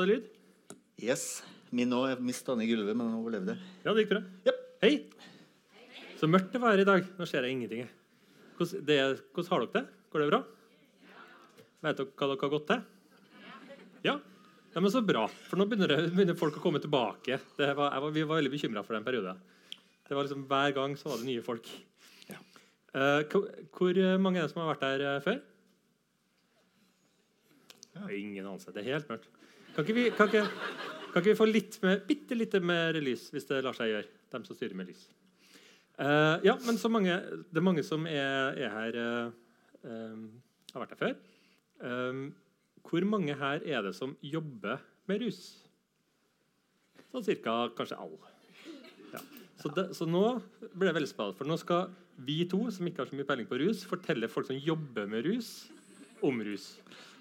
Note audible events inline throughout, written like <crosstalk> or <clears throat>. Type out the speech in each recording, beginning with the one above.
Det lyd. Yes. Min òg mista den i gulvet, men den overlevde. Ja, det gikk bra. Yep. Hei. Så mørkt det var her i dag. Nå ser jeg ingenting. Hvordan, det, hvordan har dere det? Går det bra? Vet dere hva dere har gått til? Ja? ja men Så bra. For nå begynner, det, begynner folk å komme tilbake. Det var, var, vi var veldig bekymra for den perioden. Det var liksom Hver gang så var det nye folk. Ja. Uh, hvor, hvor mange er det som har vært der før? Ja. Ingen anelse. Det er helt mørkt. Kan ikke vi, kan ikke, kan ikke vi få litt mer, bitte litt mer lys, hvis det lar seg gjøre? Dem som styrer med lys. Uh, ja, men mange, det er mange som er, er her uh, um, Har vært her før. Um, hvor mange her er det som jobber med rus? Sånn cirka kanskje alle. Ja. Så, det, så nå blir det veldig spennende, for nå skal vi to som ikke har så mye peiling på rus, fortelle folk som jobber med rus, om rus.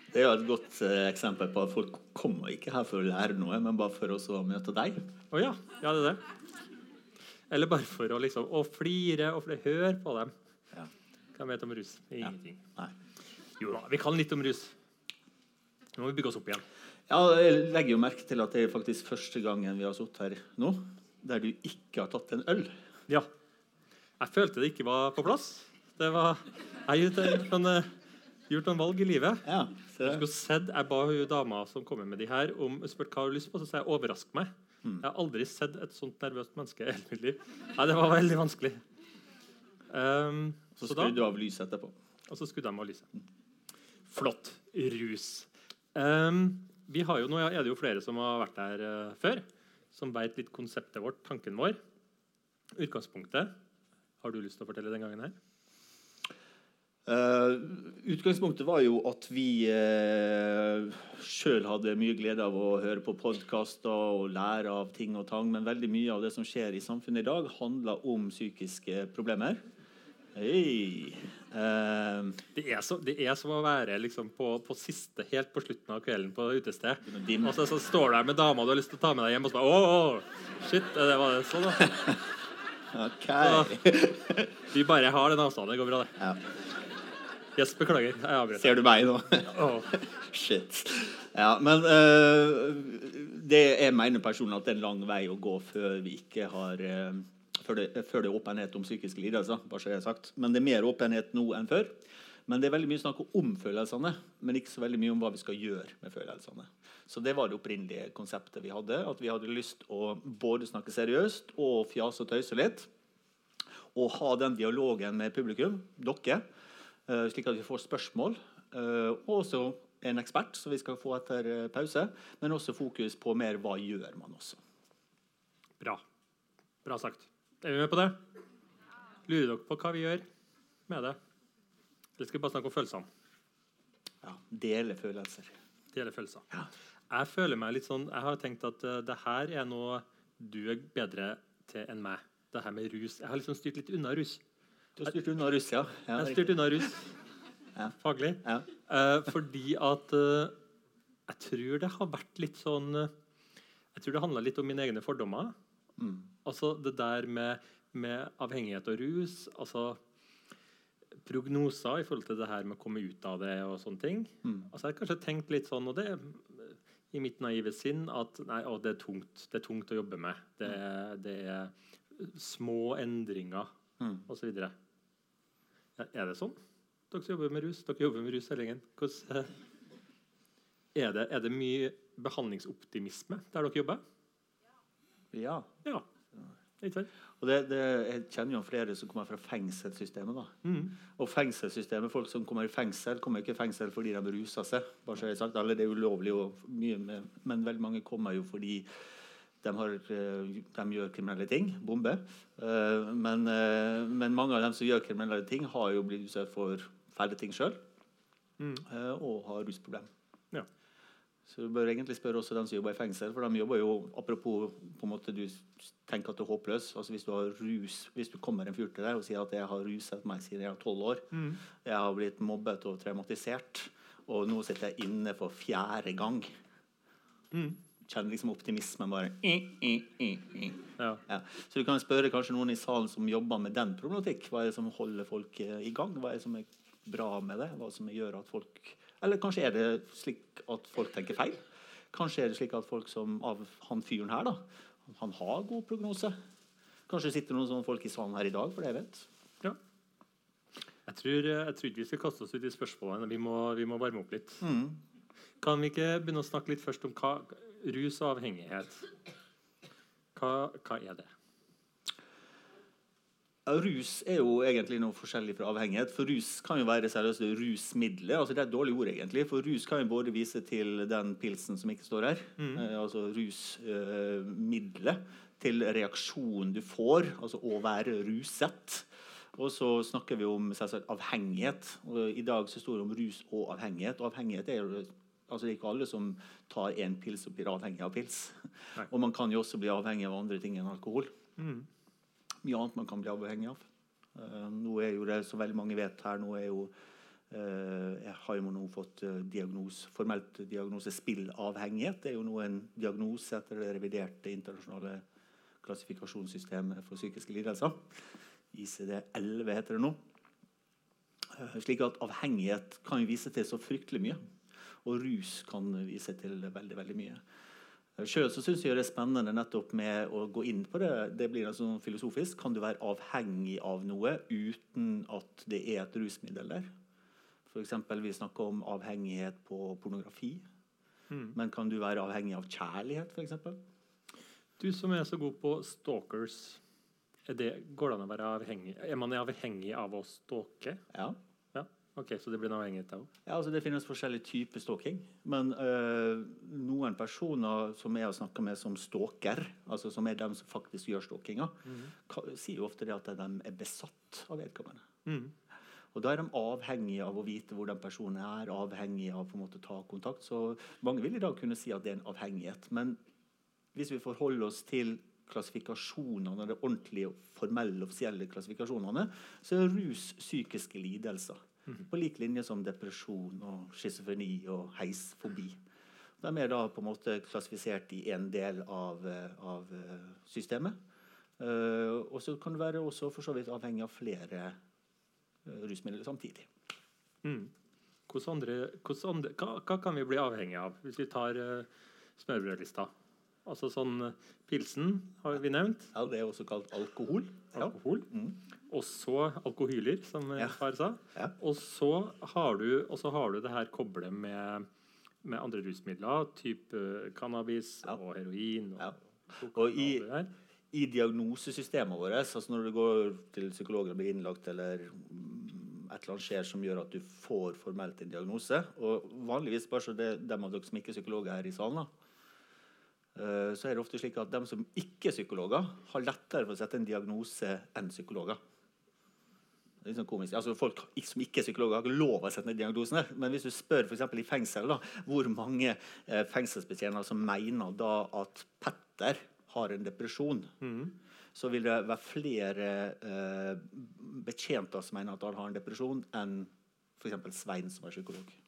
Det er jo et godt eh, eksempel på at folk kommer ikke her for å lære noe, men bare for å møte deg. Å ja. Ja, det er det. Eller bare for å liksom å flire og for å høre på dem. Ja. Hva vet om rus? Ingenting. Nei. Jo da, vi kan litt om rus. Nå må vi bygge oss opp igjen. Ja, jeg legger jo merke til at det er faktisk første gangen vi har sittet her nå der du ikke har tatt en øl. Ja. Jeg følte det ikke var på plass. Det var Jeg har gjort noen, eh, valg i livet. Ja, Jeg, skulle sett, jeg ba hun dama som kommer med de her, om spurt hva hun har lyst på. Så sa jeg 'overrask meg'. Jeg har aldri sett et sånt nervøst menneske i hele mitt liv. Nei, det var veldig vanskelig. Um, Så skrudde du av lyset etterpå. Og så skrudde de av lyset. Flott. Rus. Um, vi har jo, nå er det jo flere som har vært der uh, før, som vet litt konseptet vårt, tanken vår. Utgangspunktet. Har du lyst til å fortelle den gangen her? Eh, utgangspunktet var jo at vi uh, sjøl hadde mye glede av å høre på podkaster og lære av ting og tang, men veldig mye av det som skjer i samfunnet i dag, handler om psykiske problemer. Hei. Uh, Det er, så, det er som å være liksom på, på siste, helt på slutten av kvelden på utested. Og så, så står du der med dama du har lyst til å ta med deg hjem, og så bare Åh, shit, det var det sånn, da. <laughs> ok. Vi bare har den avstanden. Det går bra, det. Ja. Yes, beklager. Jeg avbrøt. Ser du meg nå? Oh. <laughs> Shit. Ja, men uh, det jeg mener personlig at det er en lang vei å gå før vi ikke har uh, før, det, før det er åpenhet om psykiske lidelser. bare så jeg har sagt. Men det er mer åpenhet nå enn før. Men det er veldig mye snakk om følelsene, men ikke så veldig mye om hva vi skal gjøre med følelsene. Så det var det opprinnelige konseptet vi hadde. At vi hadde lyst å både snakke seriøst og fjase og tøyse litt. Og ha den dialogen med publikum, dere, slik at vi får spørsmål. eh, Og også en ekspert, som vi skal få etter eh, pause. Men også fokus på mer hva gjør man også. Bra. Bra sagt. Er vi med på det? Lurer dere på hva vi gjør med det? Eller skal vi bare snakke om følelsene? Ja, Dele følelser. Dele følelser. Ja. Jeg føler meg litt sånn Jeg har tenkt at uh, det her er noe du er bedre til enn meg. Det her med rus. Jeg har liksom styrt litt unna rus. Du har styrt unna russ, Ja, Jeg har styrt unna russ Ja. faglig. Ja. Eh, fordi at eh, jeg tror det har vært litt sånn eh, Jeg tror det handla litt om mine egne fordommer. Mm. Altså det der med, med avhengighet og rus. Altså prognoser i forhold til det her med å komme ut av det og sånne ting. Mm. Altså Jeg har kanskje tenkt litt sånn, og det i mitt naive sinn, at nei, å, det, er tungt. det er tungt å jobbe med. Det, er- det er små endringer Mm. osv. Er det sånn? Dere som jobber med rus, dere jobber med rus hele gjengen. Eh, er, det, er det mye behandlingsoptimisme der dere jobber? ja. Ja. Og det, det, jeg kjenner jo flere som kommer fra fengselssystemet. Mm. Og fengselssystemet, Folk som kommer i fengsel, kommer ikke i fengsel fordi de ruser seg. bare så jeg sagt. Eller det er ulovlig, og mye med, men veldig mange kommer jo fordi de, har, eh, de gjør kriminelle ting. Bombe. Eh, Men, eh, men mange av dem som gjør kriminelle ting, har jo blitt utsatt for fæle ting sjøl. Mm. Og har rusproblem. Ja. Så du bør egentlig spørre også dem som jobber i fengsel. For de jobber jo, apropos på en måte du tenker at du er håpløs. altså Hvis du har rus, hvis du kommer en fyr til deg og sier at jeg har ruset meg siden jeg var tolv år, Mm. jeg har blitt mobbet og traumatisert, og nå sitter jeg inne for fjerde gang. Mm. Kjenner liksom optimismen bare eh, eh, eh, eh. Ja. Ja. Så du kan spørre kanskje noen i salen som jobber med den problematikk. Hva er det som holder folk eh, i gang? Hva er det som er bra med det? Hva som gjør at folk Eller kanskje er det slik at folk tenker feil? Kanskje er det slik at folk som av han fyren her, da, han har god prognose. Kanskje sitter noen sånne folk i salen her i dag, for det jeg vet. Ja. Jeg tror, jeg tror ikke vi skal kaste oss ut i spørsmålene. Vi må, vi må varme opp litt. Mm. Kan vi ikke begynne å snakke litt først om hva, rus og avhengighet? Hva, hva er det? Rus er jo egentlig noe forskjellig fra avhengighet. For Rus kan jo være seriøst rusmiddelet. Altså, det er et dårlig ord, egentlig. For rus kan jo både vise til den pilsen som ikke står her, eh, altså rusmiddelet, eh, til reaksjonen du får, altså å være ruset. Og så snakker vi om selvsagt, avhengighet. Og I dag så står det om rus og avhengighet. Og avhengighet er jo altså det er ikke alle som tar én pils og blir avhengig av pils. Nei. Og man kan jo også bli avhengig av andre ting enn alkohol Mm. mye annet man kan bli avhengig av. Uh, nå er jo det, som veldig mange vet her, nå er jo uh, jeg har jo nå fått eh, diagnos, formelt diagnose spillavhengighet. Det er jo nå en diagnose etter det reviderte internasjonale klassifikasjonssystemet for psykiske lidelser. ICD-11 heter det nå. Slik at avhengighet kan jo vise til så fryktelig mye. Og rus kan vise til veldig, veldig mye. Selv så syns jeg det er spennende nettopp med å gå inn på det. Det blir altså filosofisk. Kan du være avhengig av noe uten at det er et rusmiddel der? F.eks. vi snakker om avhengighet på pornografi. Mm. Men kan du være avhengig av kjærlighet, f.eks.? Du som er så god på stalkers, er det, går det an å være avhengig Er man avhengig av å stalke? Ja. Ok, Så det blir en avhengighet av Ja, altså Det finnes forskjellige typer stalking. Men øh, noen personer som jeg har snakka med som stalker, altså som er dem som faktisk gjør stalkinga, ka- sier jo ofte det at de er besatt av vedkommende. mm. Og Da er de avhengige av å vite hvor den personen er, avhengige av på en måte ta kontakt. Så mange vil i dag kunne si at det er en avhengighet. Men hvis vi forholder oss til klassifikasjonene, de ordentlige, formelle, offisielle klassifikasjonene, så er rus psykiske lidelser. På lik linje som depresjon og schizofreni og heisfobi. De er da på en måte klassifisert i en del av, eh, av eh, systemet. Uh, og så kan du være også for så vidt avhengig av flere rusmidler samtidig. Mm. Andre, andre, hva, hva kan vi bli avhengig av, hvis vi tar uh, smørbrødlista? Altså sånn Pilsen har vi nevnt. Ja, Det er også kalt alkohol. Ja. Alkohol. Mm. Og så alkohyler, som eh, Ja. far sa. Ja. Og så har du, og så har du det her koblet med, med andre rusmidler, type cannabis Ja. og heroin. Og, Ja. Og i- I diagnosesystemet vårt, altså når du går til psykologer og blir innlagt, eller mm, et eller annet skjer som gjør at du får formelt en diagnose Og vanligvis, bare så det dem av dere som ikke er psykologer her i salen, da, eh, så er det ofte slik at de som ikke er psykologer, har lettere for å sette en diagnose enn psykologer. Litt sånn komisk. Altså Folk som ikke er psykologer, har ikke lov å sette ned diagnosen. Der. Men hvis du spør for i fengsel da, hvor mange eh, fengselsbetjenter som mener da at Petter har en depresjon, mm. så vil det være flere eh, betjenter som mener at han har en depresjon, enn f.eks. Svein, som er psykolog.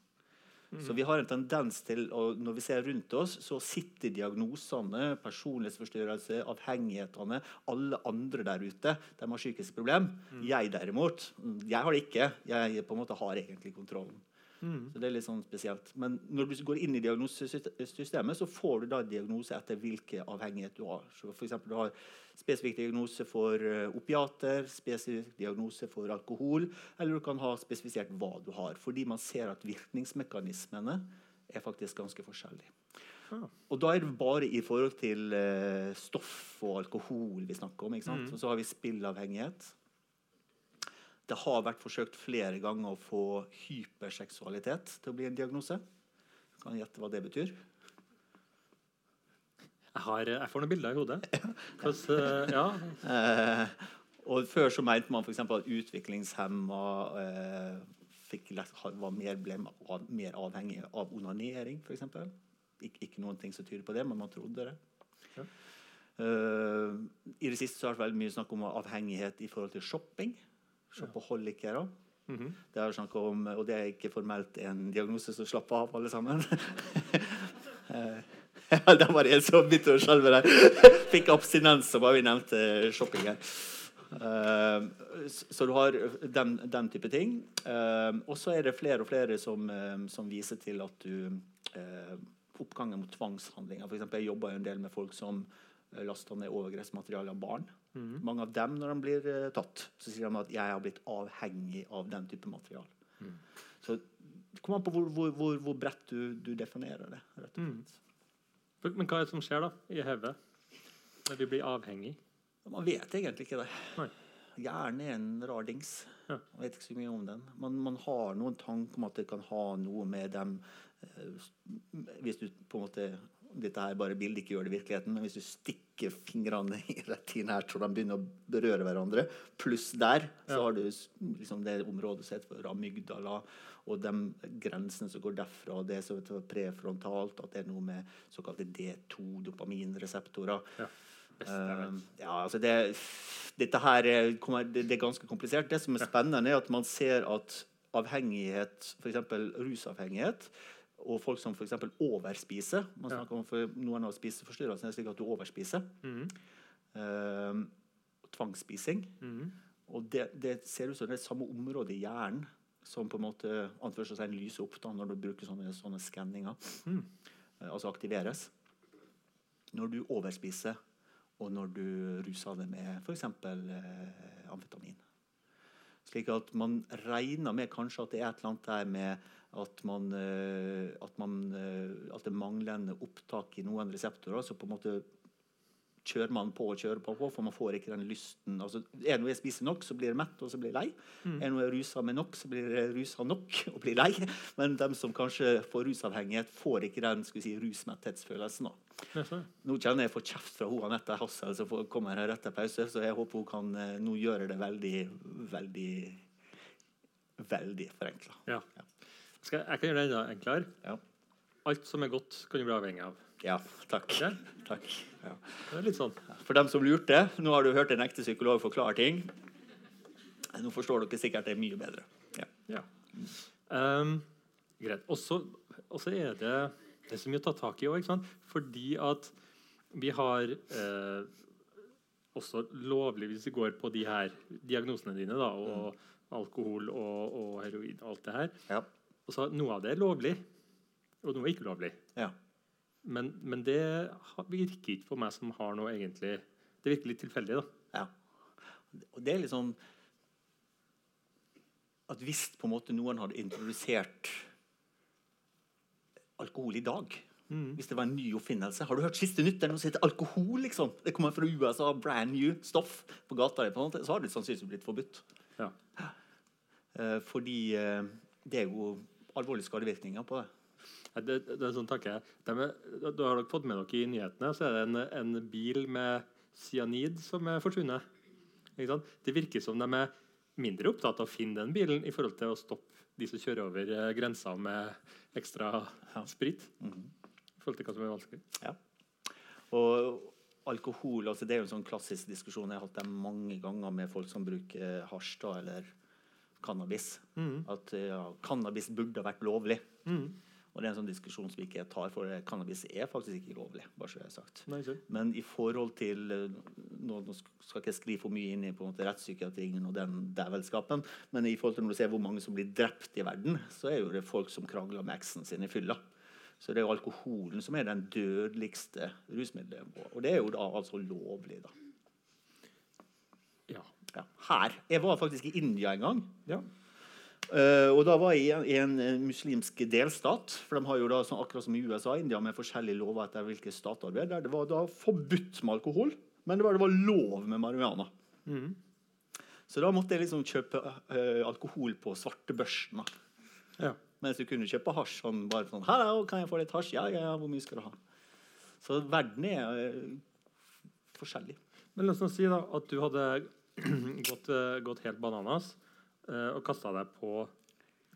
Så vi har en tendens til, å, når vi ser rundt oss, så sitter diagnosene, personlighetsforstyrrelse, avhengighetene, alle andre der ute, de har psykiske problem. Jeg derimot, mm, jeg har det ikke. Jeg på en måte har egentlig kontrollen. Mhm. Så det er litt sånn spesielt. Men når du går inn i diagnosesystemet, så får du da diagnose etter hvilken avhengighet du har. Så for eksempel, du har spesifikk diagnose for eh, opiater, spesifikk diagnose for alkohol, eller du kan ha spesifisert hva du har. Fordi man ser at virkningsmekanismene er faktisk ganske forskjellige. Ah. Og da er det bare i forhold til eh, stoff og alkohol vi snakker om. ikke sant? Mm. Og så har vi spillavhengighet. Det har vært forsøkt flere ganger å få hyperseksualitet til å bli en diagnose. Kan gjette hva det betyr? Jeg, har, jeg får noen bilder i hodet. Hvordan, eh, ja. Eh, og før så mente man f.eks. at utviklingshemma eh, fikk var mer, ble av, mer avhengig av onanering, f.eks. Ik ikke noen ting som tyder på det, men man trodde det. Ja. Uh, I det siste så har det vært mye snakk om avhengighet i forhold til shopping. Shoppeholikere. -hmm. Det er snakk om, og det er ikke formelt en diagnose, så slapp av, alle sammen. <laughs> Eh, ja, <laughs> det var en som begynte å skjelve der. <laughs> Fikk abstinens og bare vi nevnte shopping her. Eh, så du har den, den type ting. Eh, og så er det flere og flere som, som viser til at du oppgangen mot tvangshandlinger. For eksempel, jeg jobber jo en del med folk som laster ned overgrepsmateriale av barn. Mhm. Mange av dem, når de blir uh, tatt, så sier de at 'jeg har blitt avhengig av den type materiale'. Mm. Så det kommer an på hvor, hvor, hvor, hvor bredt du, du definerer det. rett og Mm. Men hva er det som skjer da i hodet når vi blir avhengig? Man vet egentlig ikke det. Nei. Hjernen er en rar dings. Ja. Man vet ikke så mye om den. Man, man har noen tanker om at det kan ha noe med dem eh, Hvis du på en måte Dette her bare bildet ikke gjør det i virkeligheten, men hvis du stikker fingrene i rett inn her så de begynner å berøre hverandre, pluss der, så Ja. har du liksom det området som heter amygdala, og de grensene som går derfra, det som heter prefrontalt, at det er noe med såkalte D2 dopaminreseptorer. Ja. Beste jeg. Um, ja, altså det, dette her er, det, det er ganske komplisert. Det som er spennende, er at man ser at avhengighet, f.eks. rusavhengighet, og folk som eksempel overspiser Man snakker om for noen av spiseforstyrrelsene er slik at du overspiser. Mm. Uh, tvangsspising. Mm. Og det, det ser ut som det er samme område i hjernen som på en måte anførselstegn lyser opp da, når du bruker sånne, sånne skanninger. Mm. Uh, altså aktiveres. Når du overspiser, og når du ruser det med f.eks. Uh, amfetamin. Slik at man regner med kanskje at det er et eller annet der med at man, eh, at, man eh, at det er manglende opptak i noen reseptorer. Så på en måte kjører man på og kjører på, på for man får ikke den lysten. Altså, er det noe jeg spiser nok, så blir jeg mett og så blir jeg lei. Mm. Er det noe jeg ruser med nok, så blir jeg rusa nok og blir lei. <laughs> Men de som kanskje får rusavhengighet, får ikke den skal vi si, rusmetthetsfølelsen. da. Nå kjenner jeg får kjeft fra hun Anette Hassel, som kommer her etter pause, så jeg håper hun kan eh, nå gjøre det veldig, veldig Veldig forenkla. Ja. Skal, jeg kan gjøre det enda enklere. Ja. Alt som er godt, kan du bli avhengig av. ja, takk. Ja. takk. Ja. Det er litt sånn. For dem som lurte, nå har du hørt en ekte psykolog forklare ting. Nå forstår dere sikkert det er mye bedre. Ja. Ja. Um, greit. Og så er det det er så mye å ta tak i òg, fordi at vi har eh, også lovlig, hvis vi går på de her diagnosene dine, da, og alkohol og, og heroin og alt det her Ja. Og så Noe av det er lovlig, og noe er ikke lovlig. ja. Men, men det virker ikke på meg som har noe egentlig Det virker litt tilfeldig, da. Ja. Og det er liksom At hvis på en måte noen hadde introdusert alkohol i dag Mm. Hvis det var en ny oppfinnelse Har du hørt siste nytt? Det er noe som heter alkohol. liksom Det kommer fra USA, brand new stoff på gata. på måte, Så har det sannsynligvis blitt forbudt. Ja. Eh, fordi eh, det er jo alvorlige skadevirkninger på det. Det, det sånn tanke. De er, da da har dere fått med dere i nyhetene, så er det en, en bil med cyanid som er forsvunnet. Det virker som de er mindre opptatt av å finne den bilen i forhold til å stoppe de som kjører over eh, grensa med ekstra sprit. -hmm. I forhold til hva som er vanskelig. Ja. Og alkohol altså Det er jo en sånn klassisk diskusjon jeg har hatt det mange ganger med folk som bruker hasj da, eller cannabis. Mm. At ja, cannabis burde ha vært lovlig. Mm. Og det er en sånn diskusjon som vi ikke tar, for cannabis er faktisk ikke lovlig. bare så jeg har sagt. Nei. Men i forhold til eh, Nå nå skal ikke jeg skli for mye inn i på en måte rettspsykiatrien og den dævelskapen, men i forhold til når du ser hvor mange som blir drept i verden, så er jo det folk som krangler med eksen sin i fylla. Så det er jo alkoholen som er den dødeligste rusmiddelet. Og det er jo da altså lovlig, da. Ja. Her. Jeg var faktisk i India en gang. ja. Uh, og da var jeg i en, i en eh, muslimsk delstat. For de har jo da, sånn, akkurat som i USA India med forskjellige lover etter hvilke stater du er. Der det var da forbudt med alkohol, men det var, det var lov med marihuana. Mm. Så da måtte jeg liksom kjøpe uh, alkohol på svartebørsen. ja. Mens du kunne kjøpe hasj sånn bare sånn 'Hallo, kan jeg få litt hasj?' Ja, ja, ja, hvor mye skal du ha? Så verden er uh, forskjellig. Men la oss nå si da at du hadde <clears throat> gått, eh, gått helt bananas eh, og kasta deg på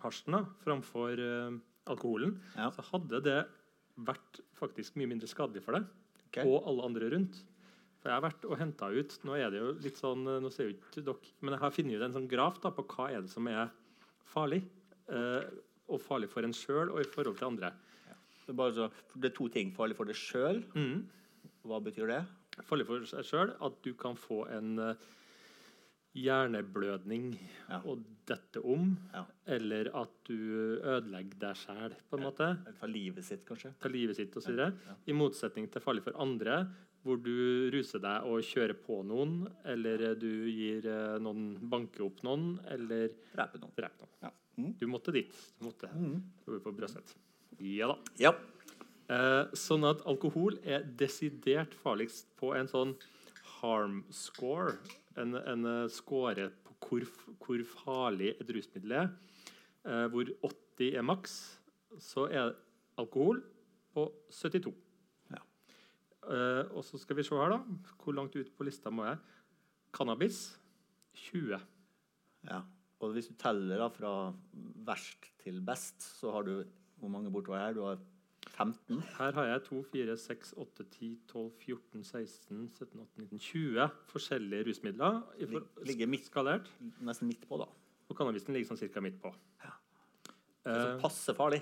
hasjen da, framfor eh, alkoholen. Ja. Så hadde det vært faktisk mye mindre skadelig for deg okay. og alle andre rundt. For jeg har vært og henta ut Nå er det jo litt sånn, eh, nå ser jo ikke dere, men jeg har funnet ut en sånn graf da, på hva er det som er farlig. Eh, og farlig for en sjøl og i forhold til andre. Det er, bare så, det er to ting. Farlig for deg sjøl. Mm. Hva betyr det? farlig for seg sjøl at du kan få en hjerneblødning Ja. og dette om, Ja. eller at du ødelegger deg sjæl, på en måte. Ta livet sitt, kanskje. Ta livet sitt osv. Ja. I motsetning til farlig for andre, hvor du ruser deg og kjører på noen, eller du gir eh, noen banke opp noen, eller Dreper noen. dreper noen. Ja. Mm. Du måtte dit. Du måtte Mm. På Brøset. Ja da. ja. Eh, sånn at alkohol er desidert farligst på en sånn harm score. En, en eh, score på hvor, hvor farlig et rusmiddel er. Eh, hvor 80 er maks, så er alkohol på 72. Ja. Eh, og så skal vi se her, da. Hvor langt ut på lista må jeg? Cannabis 20. ja. Og hvis du teller da fra verst til best, så har du Hvor mange bortover her? Du har 15? Her har jeg 2, 4, 6, 8, 10, 12, 14, 16, 17, 18, 19, 20 forskjellige rusmidler. for- ligger midt- skalert. Nesten midt på, da. Og cannabisen ligger sånn cirka midt på. Ja. Altså passe farlig.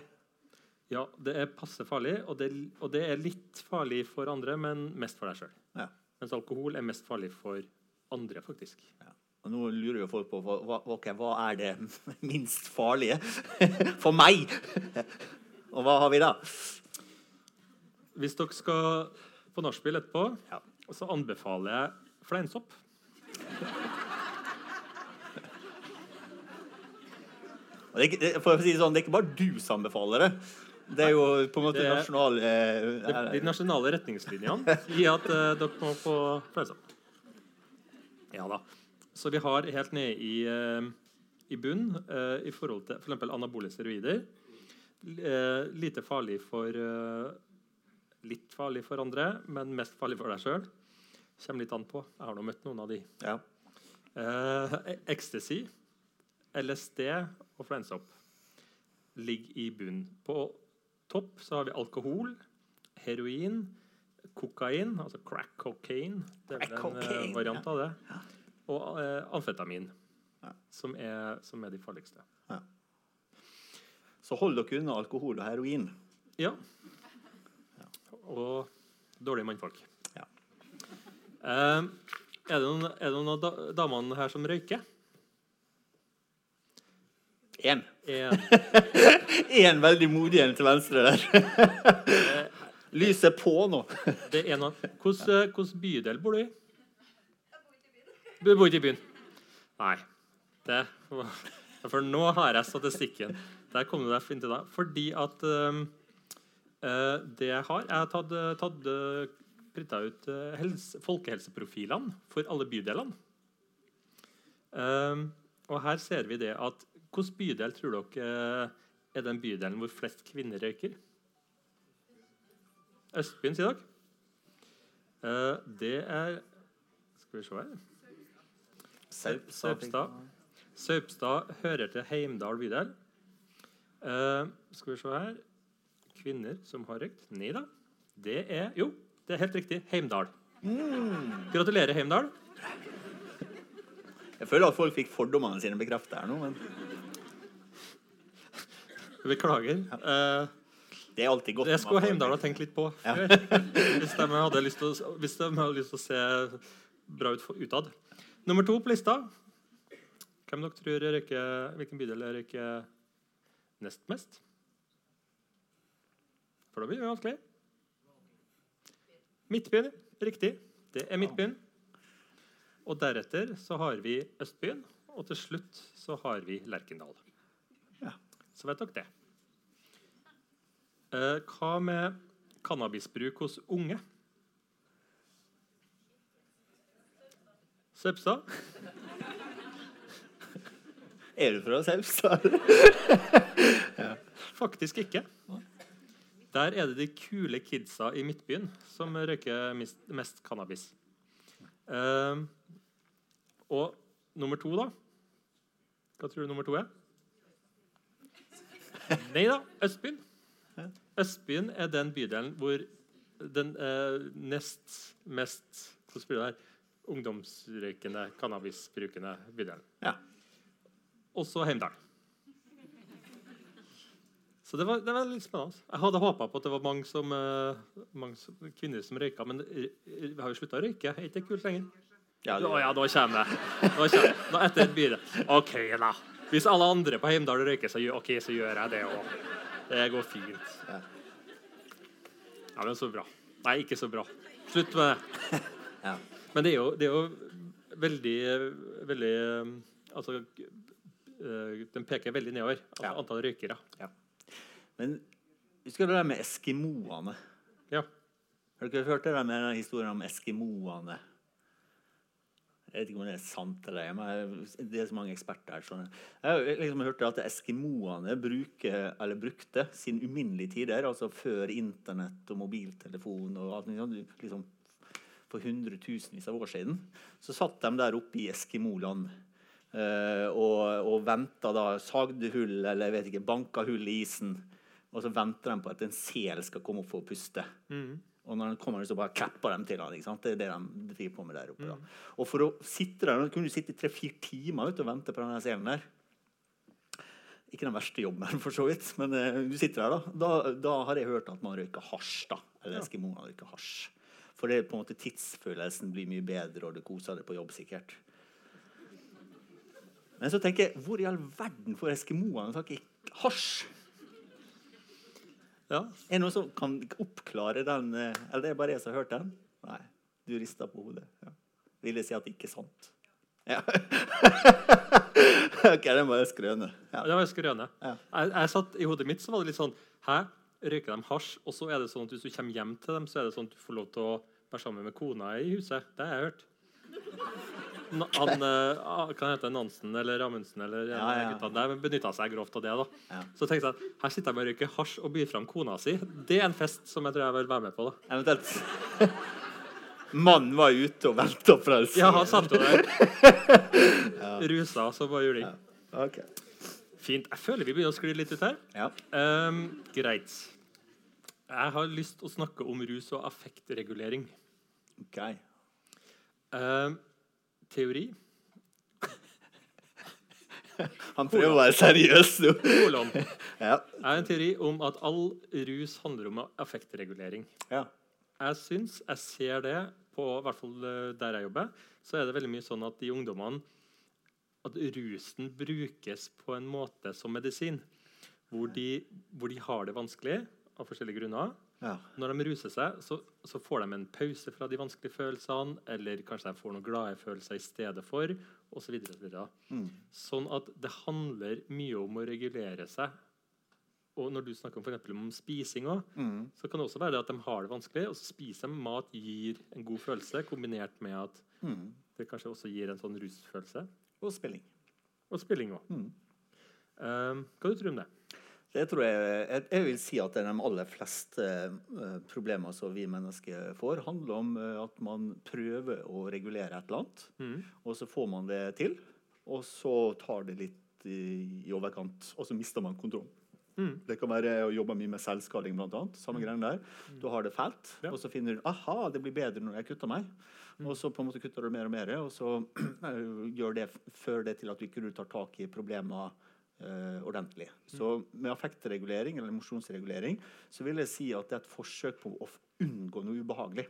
ja, det er passe farlig, og det, og det er litt farlig for andre, men mest for deg sjøl. Ja. Mens alkohol er mest farlig for andre, faktisk. Ja. Og nå lurer jo folk på hva, okay, hva er det <laughs> minst farlige <laughs> for meg. Og hva har vi da? Hvis dere skal på nachspiel etterpå, Ja. så anbefaler jeg fleinsopp. Det, er ikke, for å si det sånn, det er ikke bare du som anbefaler det. Det er jo på en måte Det er- nasjonal eh, det, de nasjonale retningslinjene sier at eh, dere må få fleinsopp. Ja da. Så vi har helt nede i, eh, i bunn eh, i forhold til f.eks. anabole steroider. Eh, lite farlig for eh, Litt farlig for andre, men mest farlig for deg sjøl. Kommer litt an på. Jeg har nå møtt noen av de. Ja. Eh, ecstasy, LSD og fleinsopp ligger i bunn. På topp så har vi alkohol, heroin, kokain, altså crack cocaine. Det er vel en eh, variant av det. Og eh, amfetamin, Ja. som, er, som er de farligste. Så hold dere unna alkohol og heroin. Ja. Og dårlige mannfolk. Ja. Eh, er det noen, er det noen av da, damene her som røyker? Én. En, Én <laughs> veldig modig en til venstre der. <laughs> Lyset er på nå. <laughs> det er en av Hvordan hvordan bydel bor du i? Du bor ikke i byen? Nei. Det, for nå har jeg statistikken. Der kom du deg fint til deg. Fordi at eh, det jeg har Jeg har tatt, tatt printa ut eh, helse, folkehelseprofilene for alle bydelene. Uh, og her ser vi det at Hvilken bydel tror dere eh, er den bydelen hvor flest kvinner røyker? Østbyen, sier dere? Uh, det er Skal vi se her Saupstad. Saupstad hører til Heimdal bydel. Eh, skal vi se her Kvinner som har røykt? Nei da. Det er Jo, det er helt riktig. Heimdal. Gratulerer, Heimdal. Jeg føler at folk fikk fordommene sine bekreftet her nå, men Beklager. Uh, det er alltid godt. det skulle Heimdal ha tenkt litt på Ja. Hvis de hadde lyst til å, hvis de hadde lyst til å se bra ut utad. Nummer to på lista. Hvem dere tror røyker, hvilken bydel røyker nest mest? For da blir det vanskelig. Midtbyen. Riktig. Det er Midtbyen. Og deretter så har vi Østbyen, og til slutt så har vi Lerkendal. Ja. Så vet dere det. Eh, hva med cannabisbruk hos unge? Søpstad? Er du fra Saupstad? <laughs> Faktisk ikke. Der er det de kule kidsa i Midtbyen som røyker mest, mest cannabis. Uh, og nummer to, da? Hva tror du nummer to er? Nei da, Østbyen. Østbyen er den bydelen hvor den uh, nest mest Hvordan blir det her? Ungdomsrøykende, cannabisbrukende bydelen. Ja. Og så Heimdal. Så det var, det var litt spennende. Jeg hadde håpa på at det var mange, som, eh, mange som, kvinner som røyka, men eh, vi har jo slutta å røyke. Er ikke det kult lenger? Ja, det- Å ja, nå kommer det. Nå kommer det. Nå etter et bilde. OK, da. Hvis alle andre på Heimdal røyker, så gjør, ok, så gjør jeg det òg. Det går fint. Ja. Men så bra. Nei, ikke så bra. Slutt med det. <laughs> Men det er jo, det er jo veldig, veldig Altså Den peker veldig nedover. Altså Ja. antall røykere. Men husker du det der med eskimoene? Ja. Har dere hørt det der med historien om eskimoene? Jeg vet ikke om det er sant eller men det er så mange eksperter her. Sånn. Jeg har liksom hørt at eskimoene brukte sin uminnelige tider, altså før internett og mobiltelefon og alt sånt, liksom for hundretusenvis av år siden, så satt de der oppe i Eskimoland eh, og, og venta da, sagde hull eller jeg vet ikke, banka hull i isen. Og så venter de på at en sel skal komme opp for å puste. Og når den kommer, så bare klapper de til han. Ikke sant? Det er det de driver på med der oppe. da. Og for å sitte der, kunne du sitte i tre-fire timer vet, og vente på denne selen der. Ikke den verste jobben, <laughs> for så vidt, men uh, du sitter der, da. da. Da har jeg hørt at man røyker hasj. da. Eller eskimoene røyker hasj. For det er på en måte tidsfølelsen blir mye bedre, og du koser deg på jobb sikkert. Men så tenker jeg, hvor i all verden får eskimoene tak i hasj? ja. Er det noen som kan oppklare den? eh, Eller det er bare jeg som har hørt den? Nei, du rister på hodet. Ja. Vil det si at det ikke er sant? Ja. <laughs> ok, den var jeg skrøne. Ja. Det var skrøne. Ja. Jeg, jeg satt I hodet mitt så var det litt sånn Hæ? Røyker de hasj? Og så er det sånn at hvis du kommer hjem til dem, så er det sånn at du får lov til å være sammen med kona i huset. Det har jeg hørt. Han, kan ah, heter det, Nansen eller Amundsen eller ja, Ja, ja. der benytta seg grovt av det. da. Ja. Så tenkte jeg at her sitter jeg med og røyker hasj og byr fram kona si. Det er en fest som jeg tror jeg vil være med på. da. Eventuelt <laughs> Mannen var ute og på den. Ja, han satt jo der. Rusa, så bare juling. Ok. Fint. Jeg føler vi begynner å skli litt ut her. Ja. Um, greit. Jeg har lyst til å snakke om rus og affektregulering. ok. Ehm, teori. <laughs> Han prøver å være seriøs nå. Kolon. <laughs> Ja. er en teori om at all rus handler om affektregulering. ja. Jeg syns, jeg ser det, på i hvert fall eh, der jeg jobber, så er det veldig mye sånn at de ungdommene At rusen brukes på en måte som medisin. Hvor de, hvor de har det vanskelig av forskjellige grunner. Ja. Når de ruser seg, så, så får de en pause fra de vanskelige følelsene, eller kanskje de får noen glade følelser i stedet for, osv. Så videre. Mm. Sånn at det handler mye om å regulere seg. Og når du snakker om, for eksempel om spising også, Mm. så kan det også være det at de har det vanskelig, og så spiser de mat gir en god følelse, kombinert med at Mm. det kanskje også gir en sånn rusfølelse. Og spilling. Og spilling òg. Mm. hva du tror du om det? Det tror jeg, jeg, vil si at det er de aller fleste eh, problemer som vi mennesker får, handler om eh, at man prøver å regulere et eller annet, Mm. og så får man det til. Og så tar det litt i, i overkant, og så mister man kontroll. Mm. Det kan være å jobbe mye med selvskading, blant annet. Samme greiene der. Du har det fælt, Ja. og så finner du aha, det blir bedre når jeg kutter meg. Og så på en måte kutter du mer og mer, og så <clears throat> gjør det, fører det til at du ikke tar tak i problemer eh, ordentlig. Så med affektregulering eller emosjonsregulering så vil jeg si at det er et forsøk på å unngå noe ubehagelig.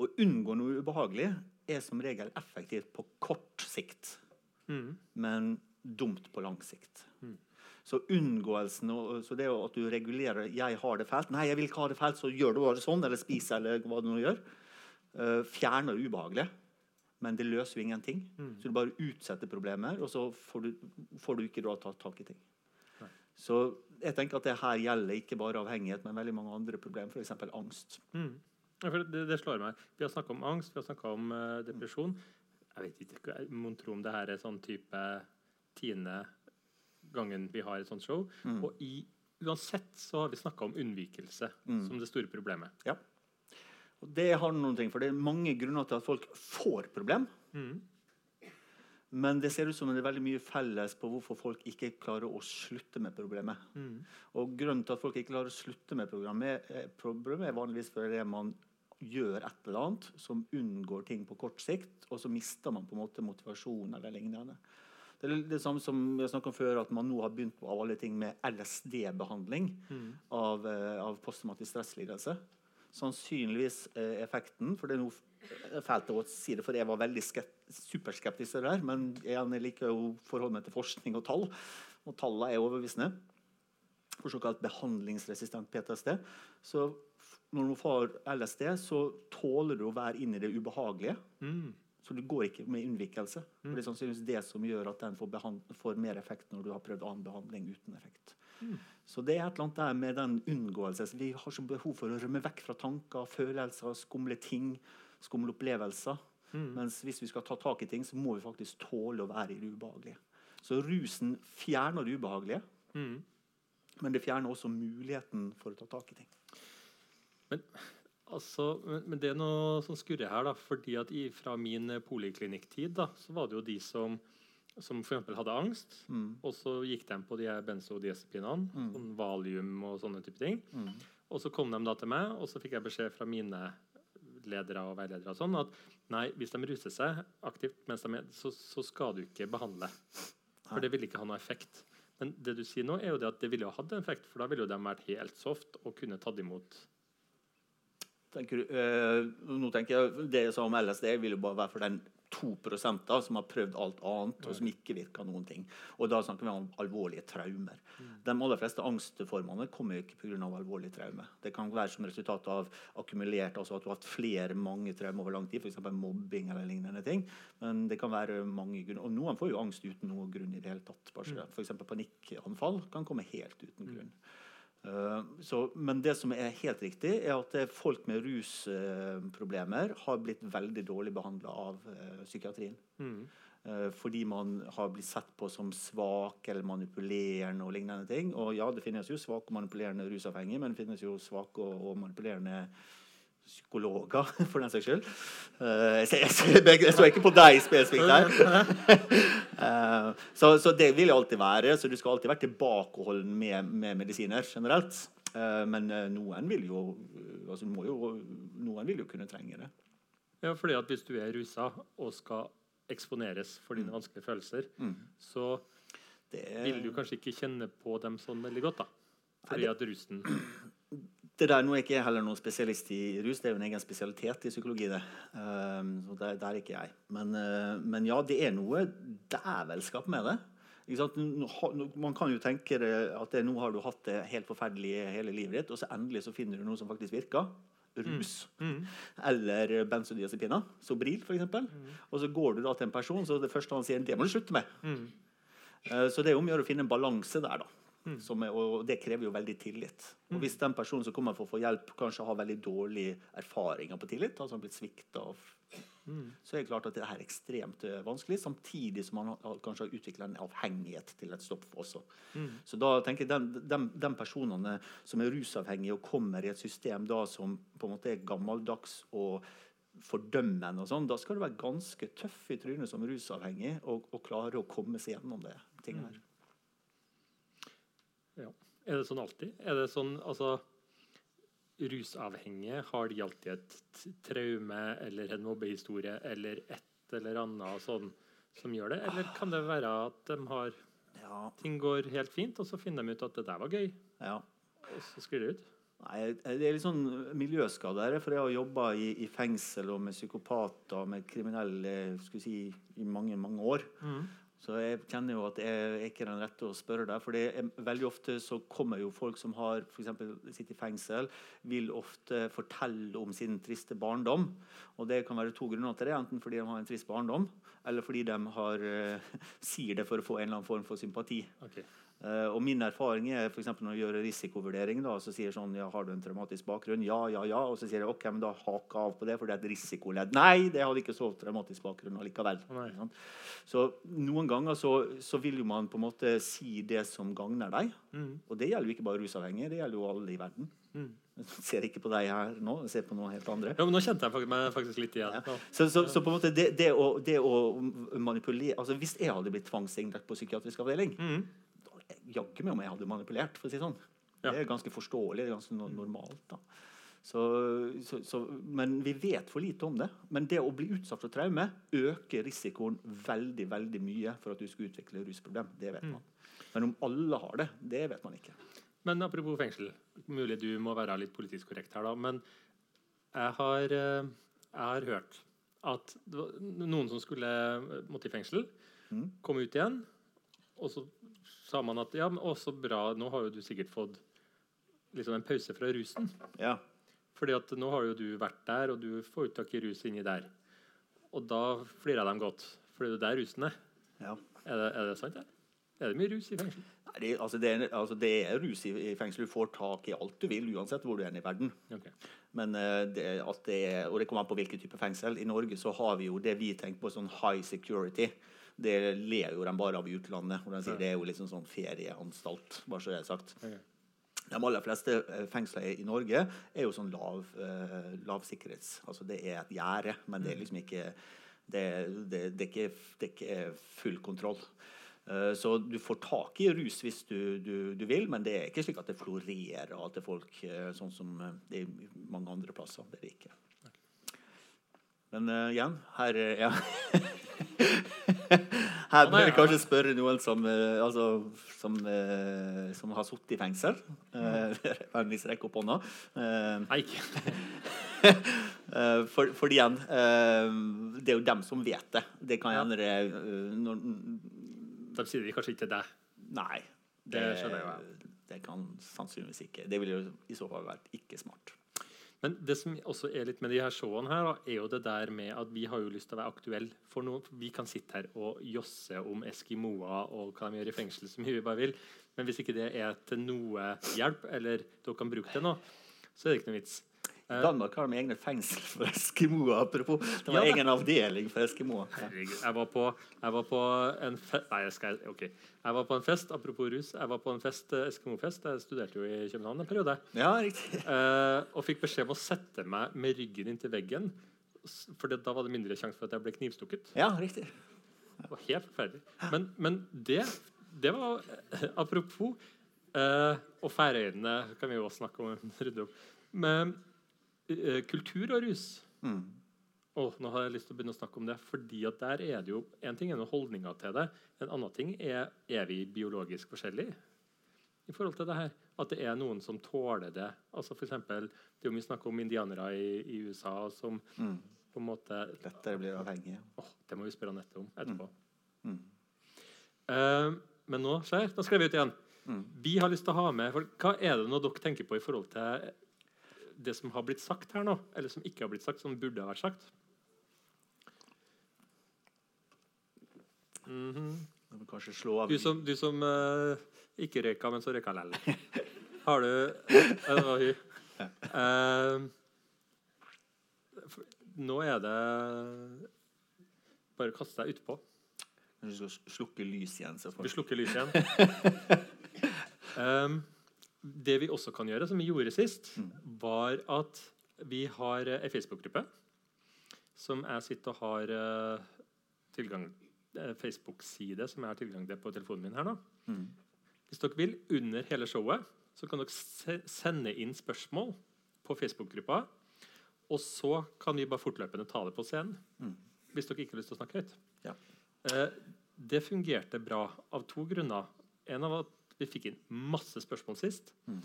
Å unngå noe ubehagelig er som regel effektivt på kort sikt Mm. men dumt på lang sikt. Så unngåelsen så det at du regulerer 'jeg har det fælt', 'nei, jeg vil ikke ha det fælt', så gjør du bare sånn, eller spiser, eller hva du nå gjør. eh, fjerner ubehagelige. Men det løser jo ingenting. Så du bare utsetter problemer, og så får du, får du ikke da tatt tak i ting. Så jeg tenker at det her gjelder ikke bare avhengighet, men veldig mange andre problemer, f.eks. angst. Mm. Ja, det, det slår meg. Vi har snakka om angst, vi har snakka om uh, depresjon. Jeg vet ikke, Mon tro om det her er sånn type tiende gangen vi har et sånt show. Og i, uansett så har vi snakka om unnvikelse som det store problemet. Ja. Og det har noen ting, for det er mange grunner til at folk får problem. Mm. Men det ser ut som det er veldig mye felles på hvorfor folk ikke klarer å slutte med problemet. Mm. Og grunnen til at folk ikke klarer å slutte med programmet, problemet er vanligvis fordi man gjør et eller annet som unngår ting på kort sikt, og så mister man på en måte motivasjon eller lignende. Det er det samme som jeg snakket om før, at man nå har begynt på av alle ting med LSD-behandling Mm. av, eh, av posttraumatisk stresslidelse. Sannsynligvis eh, effekten. For det er noe fælt å si det, for jeg var veldig superskeptisk til det her. Men jeg liker jo forholdet meg til forskning og tall, og tallene er overbevisende. For såkalt behandlingsresistent PTSD. Så når du får LSD, så tåler du å være inne i det ubehagelige. Mm. Så du går ikke med unnvikelse. Mm. Det er sannsynligvis det som gjør at den får, får, mer effekt når du har prøvd annen behandling uten effekt. Mm. Så det er et eller annet der med den unngåelse. Vi har så behov for å rømme vekk fra tanker, følelser, skumle ting, skumle opplevelser. Mm. Mens hvis vi skal ta tak i ting, så må vi faktisk tåle å være i det ubehagelige. Så rusen fjerner det ubehagelige, mm. men det fjerner også muligheten for å ta tak i ting. Men, altså, men, men det er noe som skurrer her. da, fordi at i, Fra min da, så var det jo de som som f.eks. hadde angst, mm. og så gikk de på de benzodiazepinene, mm. sånn valium og sånne type ting. Mm. Og så kom de da til meg, og så fikk jeg beskjed fra mine ledere og veiledere sånn at nei, hvis de ruser seg aktivt, mens de er, så, så skal du ikke behandle. For det vil ikke ha noe effekt. Men det du sier nå, er jo det at det ville ha hatt en effekt, for da ville jo de vært helt soft og kunne tatt imot tenker, øh, nå tenker jeg sa om LSD, vil jo bare være for den 2% da, som har prøvd alt annet, og som ikke virker noen ting. Og da snakker vi om alvorlige traumer. Mm. De aller fleste angstformene kommer ikke pga. alvorlige traumer. Det kan være som resultat av akkumulert, altså at du har hatt flere mange traumer over lang tid, f.eks. mobbing eller lignende ting. Men det kan være mange grunner. Og noen får jo angst uten noen grunn i det hele tatt. F.eks. Mm. panikkanfall kan komme helt uten mm. grunn. Uh, så, men det som er helt riktig, er at folk med rusproblemer har blitt veldig dårlig behandla av uh, psykiatrien. Mm. fordi man har blitt sett på som svak eller manipulerende og lignende ting. Og ja, det finnes jo svake og manipulerende rusavhengige, men det finnes jo svake og, og manipulerende psykologer, <laughs> for den saks skyld. Uh, jeg, så ikke på deg spesifikt der. Uh, <laughs> så, så, det vil alltid være. Så du skal alltid være tilbakeholden med, med medisiner generelt. Uh, men noen vil jo altså jo, noen vil jo kunne trenge det. Ja, fordi at Hvis du er rusa og skal eksponeres for dine mm. vanskelige følelser, mm. så det... vil du kanskje ikke kjenne på dem sånn veldig godt. da. Fordi at rusen det der, Nå er ikke jeg heller noen spesialist i rus, det er jo en egen spesialitet i psykologi. det. Um, så der, der, er ikke jeg. Men, uh, men, ja, det er noe dævelskap med det. Man kan jo tenke at det, nå har du hatt det helt forferdelig hele livet ditt, og så endelig så finner du noe som faktisk virker. Rus. Mm. Mm. Eller benzodiazepiner. Sobril, f.eks. Mm. Og så går du da til en person, så det første han sier, det må du slutte med. Mm. Uh, så det er om å gjøre å finne en balanse der, da. Mm. Er, og det krever jo veldig tillit. Og mm. Hvis den personen som kommer for å få hjelp, kanskje har veldig dårlige erfaringer på tillit, altså har blitt svikta, mm. så er det klart at det er ekstremt eh, vanskelig. Samtidig som man har, kanskje har utvikla en avhengighet til et stoff også. Mm. Så da tenker jeg den, den, den, personene som er rusavhengige og kommer i et system da som på en måte er gammeldags og fordømmende, og sånn, da skal du være ganske tøff i trynet som rusavhengig og, og klare å komme seg gjennom det. tingene her. Ja. Er det sånn alltid? Er det sånn, altså Rusavhengige, har de alltid et traume eller en mobbehistorie eller et eller annet sånn som gjør det? Eller kan det være at de har ja. ting går helt fint, og så finner de ut at det der var gøy? Ja. Og så sklir det ut? Nei, Det er litt sånn miljøskade. For jeg har jobba i, i, fengsel og med psykopater og med kriminelle si, i mange mange år. Mm. Så jeg kjenner jo at jeg er ikke den rette å spørre deg. For veldig ofte så kommer jo folk som har for sitter i fengsel, vil ofte fortelle om sin triste barndom. Og det kan være to grunner til det. Enten fordi de har en trist barndom, eller fordi de har, uh, sier det for å få en eller annen form for sympati. Okay. Uh, og Min erfaring er for når jeg gjør risikovurdering, da, så sier sånn ja, Har du en traumatisk bakgrunn? Ja, ja, ja. Og så sier jeg ok, men da haka av på det, for det er et risikoledd. Nei, det hadde ikke så traumatisk bakgrunn allikevel. Nei. så noen ganger så, så, vil jo man på en måte si det som gagner deg. Mm. Og det gjelder jo ikke bare rusavhengige, det gjelder jo alle i verden. Mm. Jeg ser ikke på deg her nå, jeg ser på noe helt andre. Ja, men Nå kjente jeg meg faktisk litt igjen. Ja. Så, så, så, på en måte det, det, å, det, å, manipulere altså Hvis jeg hadde blitt tvangsinnlagt på psykiatrisk avdeling mm jaggu meg om jeg hadde manipulert. for å si sånn. Ja. Det er ganske forståelig. det er ganske normalt. da. Så, så, så, men vi vet for lite om det. Men det å bli utsatt for traume øker risikoen veldig veldig mye for at du skal utvikle rusproblem. Det vet mm. man. Men om alle har det, det vet man ikke. Men apropos fengsel. Mulig du må være litt politisk korrekt her, da. Men Jeg har, eh, jeg har hørt at noen som skulle eh, måtte i fengsel, Mm. kom ut igjen, og så sa man at ja, men også bra, nå har jo du sikkert fått liksom en pause fra rusen. Ja. Fordi at nå har jo du vært der, og du får jo tak i rus inni der. Og da flirer de godt, fordi det er der rusen er. ja. Er det, er det sant? Ja? Er det mye rus i fengsel? Nei, det, altså det, er, altså det er rus i, i fengsel. Du får tak i alt du vil, uansett hvor du er i verden. Okay. Men eh, det, at det og det kommer an på hvilken type fengsel. I Norge så har vi jo det vi tenker på sånn high security. Det ler jo de bare av i utlandet. og de sier Det er jo liksom sånn ferieanstalt. bare så det er sagt. De aller fleste eh, fengsler i Norge er jo sånn lav, eh, lavsikkerhets. Altså det er et gjerde, men det er liksom ikke det, det, det, er ikke, det er ikke full kontroll. Uh, Så du får tak i rus hvis du, du, du vil, men det er ikke slik at det florerer av til folk uh, sånn som det er mange andre plasser. Det er det ikke. Men uh, igjen, her uh, ja. <laughs> Her bør jeg kanskje spørre noen som, uh, altså, som, som har sittet i fengsel. <laughs> Uh, Vennligst rekk opp hånda. Nei, ikke. <laughs> for, for, igjen, det er jo dem som vet det. Det kan Ja. hende det eh, når, De sier det kanskje ikke til deg. Nei. Det skjønner jeg. Det kan sannsynligvis ikke. Det ville jo i så fall vært ikke smart. Men det som også er litt med de her showene, her, er jo det der med at vi har jo lyst til å være aktuelle for noe. Vi kan sitte her og josse om eskimoer og hva de gjør i fengsel, så mye vi bare vil. Men hvis ikke det er til noe hjelp, eller dere kan bruke det nå, så er det ikke noe vits. Danmark har de egne fengsel for eskimoer. Apropos. Det var Ja, egen avdeling for eskimoer. Herregud. Jeg var på, jeg var på en fest Nei, jeg skal, ok. Jeg var på en fest, apropos rus. Jeg var på en fest, eh, Eskimo-fest. Jeg studerte jo i København en periode. ja, riktig. <laughs> Eh, og fikk beskjed om å sette meg med ryggen inntil veggen. For det, da var det mindre sjanse for at jeg ble knivstukket. Ja, riktig. Det var helt forferdelig. Men, men det, det var <laughs> Apropos eh, Og Færøyene kan vi jo også snakke om. rydde opp. Men kultur og rus Mm. Åh, nå har jeg lyst til å begynne å snakke om det. fordi at der er det jo, En ting er noen holdninger til det. En annen ting er er vi biologisk forskjellige i forhold til det her. At det er noen som tåler det. Altså for eksempel, Det er jo mye snakk om indianere i, i USA som Mm. på en måte Lettere blir avhengig. åh, Det må vi spørre Anette om etterpå. Mm. Eh, men nå skjer Nå skal vi ut igjen. Mm. Vi har lyst til å ha med for Hva er det nå dere tenker på i forhold til det som har blitt sagt her nå? Eller som ikke har blitt sagt, som burde ha vært sagt? Mm -hmm. kanskje slå av Du som, du som uh, ikke røyka, men så røyka lell. Har du hun. Eh, for- nå er det Bare kaste deg utpå. Du skal slukke lys igjen. Så får Vi slukker lyset igjen. <laughs> Um, det vi også kan gjøre, som vi gjorde sist, var at vi har eh, ei Facebook-gruppe som jeg sitter og har eh, tilgang eh, Facebook-side som jeg har tilgang til på telefonen min her nå. Mm. Hvis dere vil, under hele showet, så kan dere se sende inn spørsmål på Facebook-gruppa. Og så kan vi bare fortløpende ta det på scenen. Mm. Hvis dere ikke har lyst til å snakke høyt. Ja. Eh, det fungerte bra av to grunner. En av at vi fikk inn masse spørsmål sist. Mm.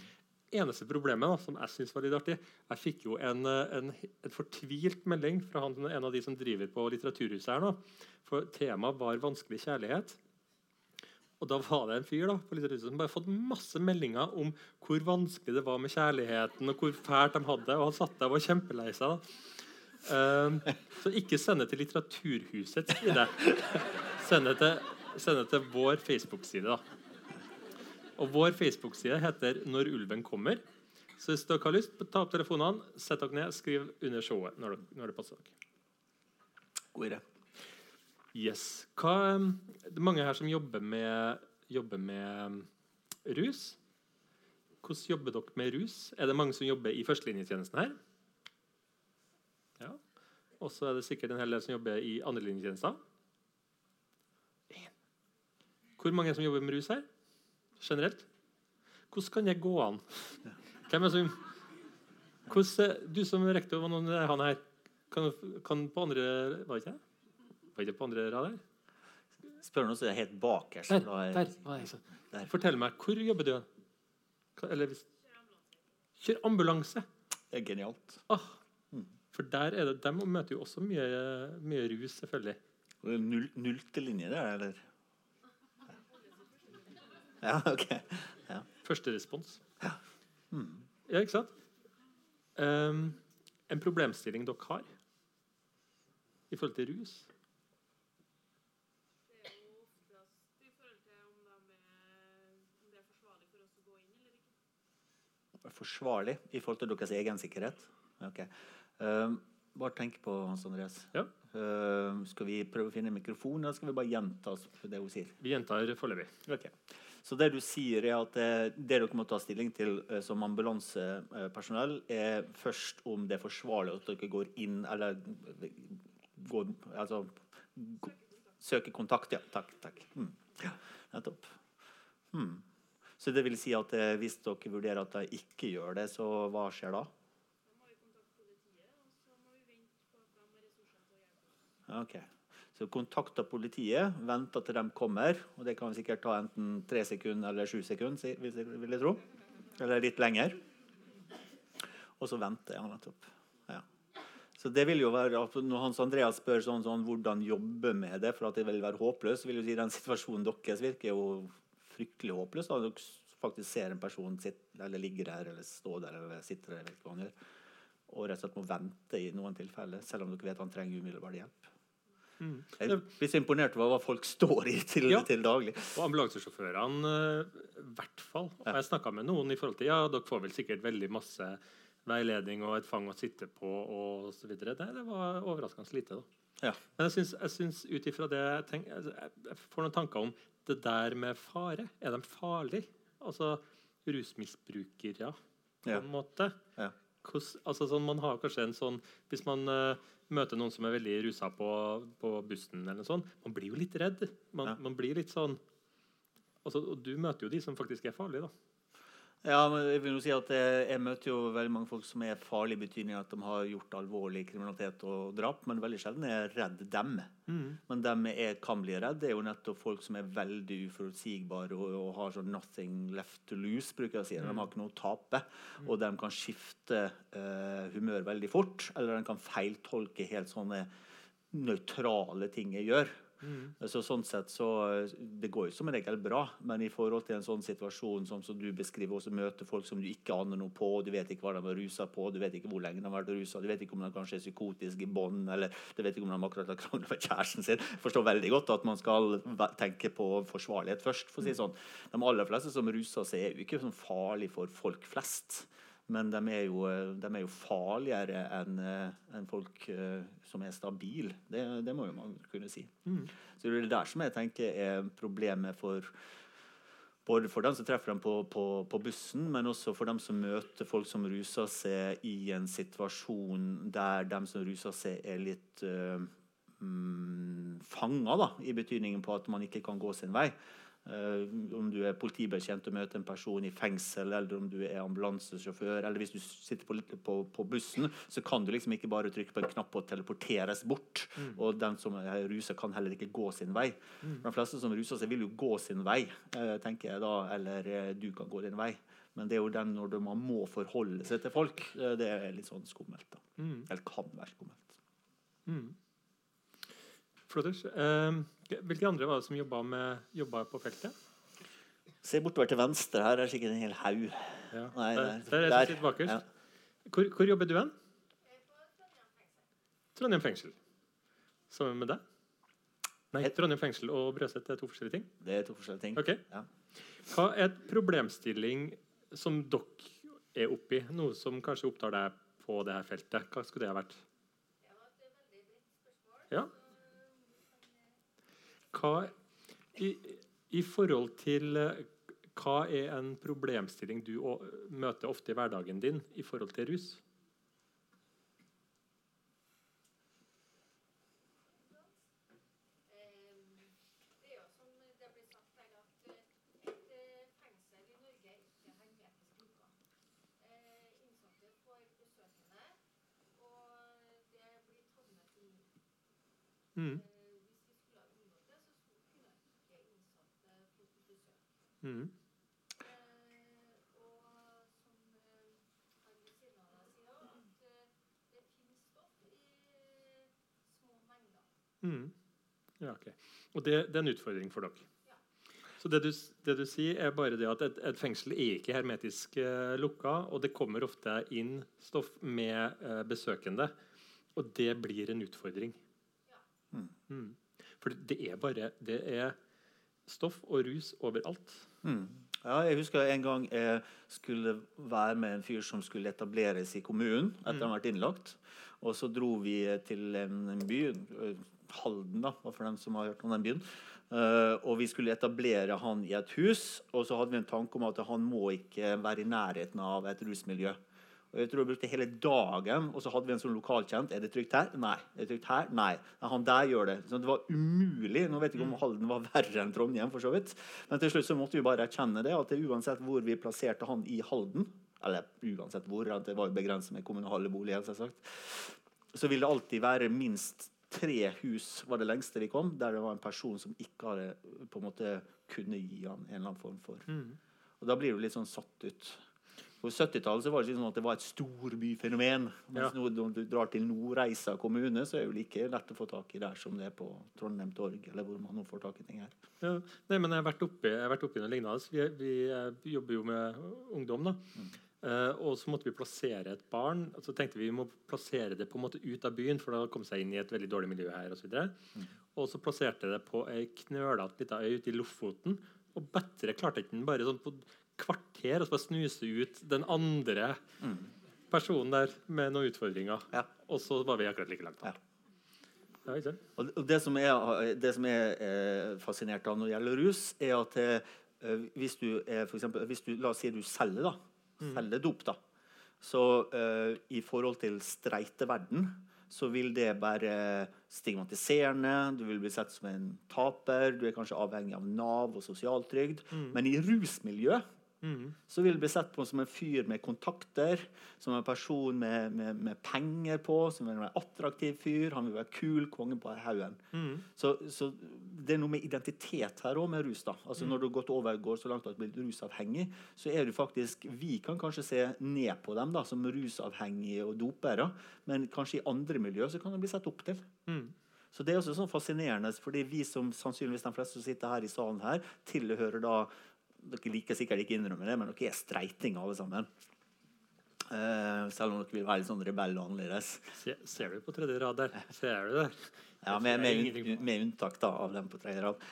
Eneste problemet da, som jeg synes var litt artig Jeg fikk jo en, eh, en, en fortvilt melding fra han, en av de som driver på Litteraturhuset her nå. For temaet var vanskelig kjærlighet. Og da var det en fyr da, på Litteraturhuset som bare fått masse meldinger om hvor vanskelig det var med kjærligheten, og hvor fælt de hadde. Og han satt der og var kjempelei seg. da. Um, så ikke send det til Litteraturhusets side. Send det til, send det til vår Facebook-side. da. Og Vår Facebook-side heter 'Når ulven kommer'. Så hvis dere har lyst, ta opp telefonene, sett dere ned, skriv under showet når det, når det passer dere. God idé. Yes. Hva, um, det er mange her som jobber med, jobber med um, rus. Hvordan jobber dere med rus? Er det mange som jobber i førstelinjetjenesten her? Ja. Og så er det sikkert en hel del som jobber i andrelinjetjenester. En. Hvor mange som jobber med rus her? Generelt? Hvordan kan det gå an? Hvem er som hvordan, Du som rektor, var noen han her? Kan, kan på andre Var ikke jeg? Var ikke på andre rad her? Spør noe som er helt bakerst. Der, er- der Der. Fortell meg, hvor jobber du? Eller hvis Kjør ambulanse. Det er genialt. Ah, For der er det, de møter jo også mye, mye rus, selvfølgelig. Og det er det, der, eller? Ja, OK. Ja. Første respons. Ja. Ja, ikke sant? Um, en problemstilling dere har i forhold til rus? Forsvarlig i forhold til deres egen sikkerhet? Ok. Uh, bare tenk på Hans Andreas. Ja. Uh, skal vi prøve å finne en mikrofon, eller skal vi bare gjenta det hun sier? Vi gjentar foreløpig. Ok. Så det du sier, er at eh, det dere må ta stilling til eh, som ambulansepersonell, er først om det er forsvarlig at dere går inn eller eh, går, altså, søker kontakt. Ja, takk. takk. Mm. Ja, nettopp. Mm. Så det vil si at hvis dere vurderer at de ikke gjør det, så hva skjer da? Da så kontakter politiet, venter til de kommer. Og det kan sikkert ta enten tre sekunder eller sju sekunder, vil jeg, tro. Eller litt lenger. Og så venter jeg nettopp. Ja. Så det vil jo være Når Hans Andreas spør sånn, sånn, hvordan jobbe med det for at det vil være håpløst, vil jo si den situasjonen deres virker jo fryktelig håpløs. Da dere faktisk ser en person sitte, eller ligge der eller stå der eller sitte der, eller hva han gjør, og rett og slett må vente i noen tilfeller, selv om dere vet han trenger umiddelbar hjelp. Jeg blir så imponert over hva folk står i til, Ja. til daglig. Og ambulansesjåførene, eh, i hvert fall. Og Jeg snakka med noen i forhold til Ja, dere får vel sikkert veldig masse veiledning og et fang å sitte på og så videre. Det, det var overraskende lite, da. Ja. Men jeg syns, jeg syns ut ifra det jeg, tenker, jeg, jeg får noen tanker om det der med fare. Er de farlige? Altså rusmisbrukere, på Ja. en måte. Ja. Altså sånn, man har kanskje en sånn Hvis man uh, møter noen som er veldig rusa på, på bussen, eller noe sånt, man blir jo litt redd. Man, Ja. man blir litt sånn altså, Og du møter jo de som faktisk er farlige, da. Ja, men jeg vil jo si at jeg, jeg møter jo veldig mange folk som er farlige i betydning at de har gjort alvorlig kriminalitet og drap, men veldig sjelden er jeg redd dem. Men dem jeg kan bli redd, det er jo nettopp folk som er veldig uforutsigbare og, og har sånn 'nothing left to lose', bruker jeg å si. De har ikke noe å tape. Og de kan skifte uh, humør veldig fort, eller de kan feiltolke helt sånne nøytrale ting jeg gjør. Så sånn sett så Det går jo som regel bra, men i forhold til en sånn situasjon som, som du beskriver, også møter folk som du ikke aner noe på, du vet ikke hva de har rusa på, du vet ikke hvor lenge de har vært rusa, du vet ikke om de kanskje er psykotiske i bånd, eller du vet ikke om de akkurat har krangla med kjæresten sin. Jeg forstår veldig godt at man skal tenke på forsvarlighet først. for å si det sånn. De aller fleste som ruser seg, er jo ikke sånn farlig for folk flest. Men de er jo, eh, de er jo farligere enn en folk eh, som er stabile. Det, det må jo man kunne si. Så det er der som jeg tenker er problemet for både for dem som treffer dem på, på, på bussen, men også for dem som møter folk som ruser seg i en situasjon der dem som ruser seg, er litt uh, mm, fanga, da, i betydningen på at man ikke kan gå sin vei. Eh, om du er politibetjent og møter en person i fengsel, eller om du er ambulansesjåfør, eller hvis du sitter på, på, på bussen, så kan du liksom ikke bare trykke på en knapp og teleporteres bort. Og den som er rusa, kan heller ikke gå sin vei. De fleste som ruser seg, vil jo gå sin vei, eh, tenker jeg da, eller eh, du kan gå din vei. Men det er jo den når man må forholde seg til folk, det er litt sånn skummelt. da. Eller kan være skummelt. Flotters. Eh, hvilke andre var det som jobba, med, jobba på feltet? Se bortover til venstre, her er sikkert en hel haug. Ja. Nei, der, der- der er det der. Ja. Hvor, hvor jobber du hen? Trondheim fengsel. Sammen med deg? Nei, Trondheim fengsel og Brøset er to forskjellige ting. Det er to forskjellige ting. Ok. Ja. Hva er et problemstilling som dere er oppi, noe som kanskje opptar deg på det her feltet? Hva skulle det ha vært? Ja, det er veldig spørsmål. Ja. Hva i, I forhold til eh, hva er en problemstilling du møter ofte i hverdagen din i forhold til rus? Mm. Mm. Ja, okay. Og det, det, er en utfordring for dere. Ja. Så det du, det du, sier, er bare det at et, et fengsel er ikke hermetisk eh, lukka, og det kommer ofte inn stoff med eh, besøkende. Og det blir en utfordring. Ja. Mm. Mm. For det er bare Det er stoff og rus overalt. Mm. Ja, jeg husker en gang jeg skulle være med en fyr som skulle etableres i kommunen etter han har vært innlagt. Og så dro vi til en, en by, eh, Halden, da, for dem som har hørt om den byen. Uh, og vi skulle etablere han i et hus, og så hadde vi en tanke om at han må ikke være i nærheten av et rusmiljø. Jeg tror jeg brukte hele dagen, og så hadde vi en sånn lokalkjent. Er det trygt her? Nei. Er det trygt her? Nei. Nei, Han der gjør det. Så det var umulig. Nå vet jeg ikke om Halden var verre enn Trondheim, for så vidt. Men til slutt så måtte vi bare erkjenne det, at det, uansett hvor vi plasserte han i Halden, eller uansett hvor, det var jo begrenset med kommunale boliger, selvsagt, så vil det alltid være minst tre hus var det lengste vi kom, der det var en person som ikke hadde på en måte kunne gi han en eller annen form for Og da blir du litt sånn satt ut. På 70-tallet så var det sånn at det var et storbyfenomen. Mens Ja. nå når du drar til Nordreisa kommune, så er det jo like lett å få tak i der som det er på Trondheim torg, eller hvor man nå får tak i ting her. Ja, nei, men jeg har vært oppi, jeg har vært oppi noe lignende. Vi, vi, jobber jo med ungdom. da. Eh, og så måtte vi plassere et barn. og Så tenkte vi vi må plassere det på en måte ut av byen, for det kom seg inn i et veldig dårlig miljø her. Og så, videre. og så plasserte jeg det på ei knølete lita øy ute i Lofoten. Og bedre klarte ikke den bare sånn på kvarter og så bare snuse ut den andre personen der med noen utfordringer. Ja. Og så var vi akkurat like langt. da. Ja. Ja? Og det som er, det som er eh, fascinert av når det gjelder rus, er at eh, hvis du er for eksempel, hvis du, La oss si du selger, da. Selger dop, da. Så uh, i forhold til streite verden, så vil det være stigmatiserende. Du vil bli sett som en taper. Du er kanskje avhengig av Nav og sosialtrygd. Men i rusmiljø så vil det bli sett på som en fyr med kontakter, som en person med, med, med penger på, som en attraktiv fyr. Han vil være kul, kongen på haugen. Så, så det er noe med identitet her òg, med rus. da. Altså Når du har gått over, går så langt at du blir rusavhengig, så er du faktisk Vi kan kanskje se ned på dem da, som rusavhengige og dopere, men kanskje i andre miljøer så kan de bli sett opp til. Så det er også sånn fascinerende, fordi vi som sannsynligvis de fleste som sitter her i salen her, tilhører da Dere liker sikkert ikke innrømme det, men dere er streiting alle sammen. Uh, selv om dere vil være litt sånn rebell og annerledes. Se, ser du på tredje rad der? Ser du det? Ja, med, med, med unntak da, av dem på tredje rad.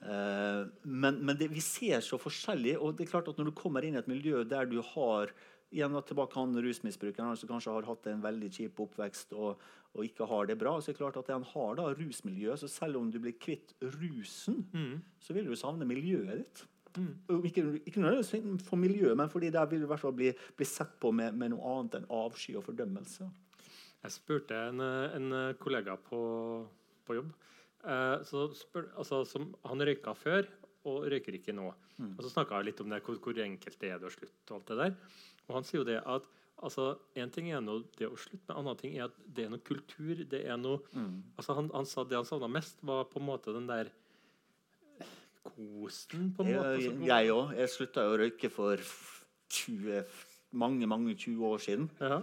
Uh, men men det, vi ser så forskjellig, og det er klart at når du kommer inn i et miljø der du har igjen tilbake han rusmisbrukeren som kanskje har hatt en veldig kjip oppvekst og, og ikke har det bra, så er det klart at han har da rusmiljø. Så selv om du blir kvitt rusen, så vil du savne miljøet ditt. Og Ikke, ikke nødvendigvis for miljøet, men fordi der vil du i hvert fall bli, bli sett på med, med noe annet enn avsky og fordømmelse. Jeg spurte en, en kollega på, på jobb. Eh, så spør, altså, som, han røyka før og røyker ikke nå. Og Så snakka jeg litt om det, hvor, hvor enkelt det er å slutte. Og alt det der. Og han sier jo det at altså, en ting er noe, det å slutte, men en annen ting er at det er noe kultur. det er noe, altså, han, han sa Det han savna mest, var på en måte den der kosen. på en måte. Jeg, som- jeg òg. Jeg slutta å røyke for 20, mange mange 20 år siden. ja.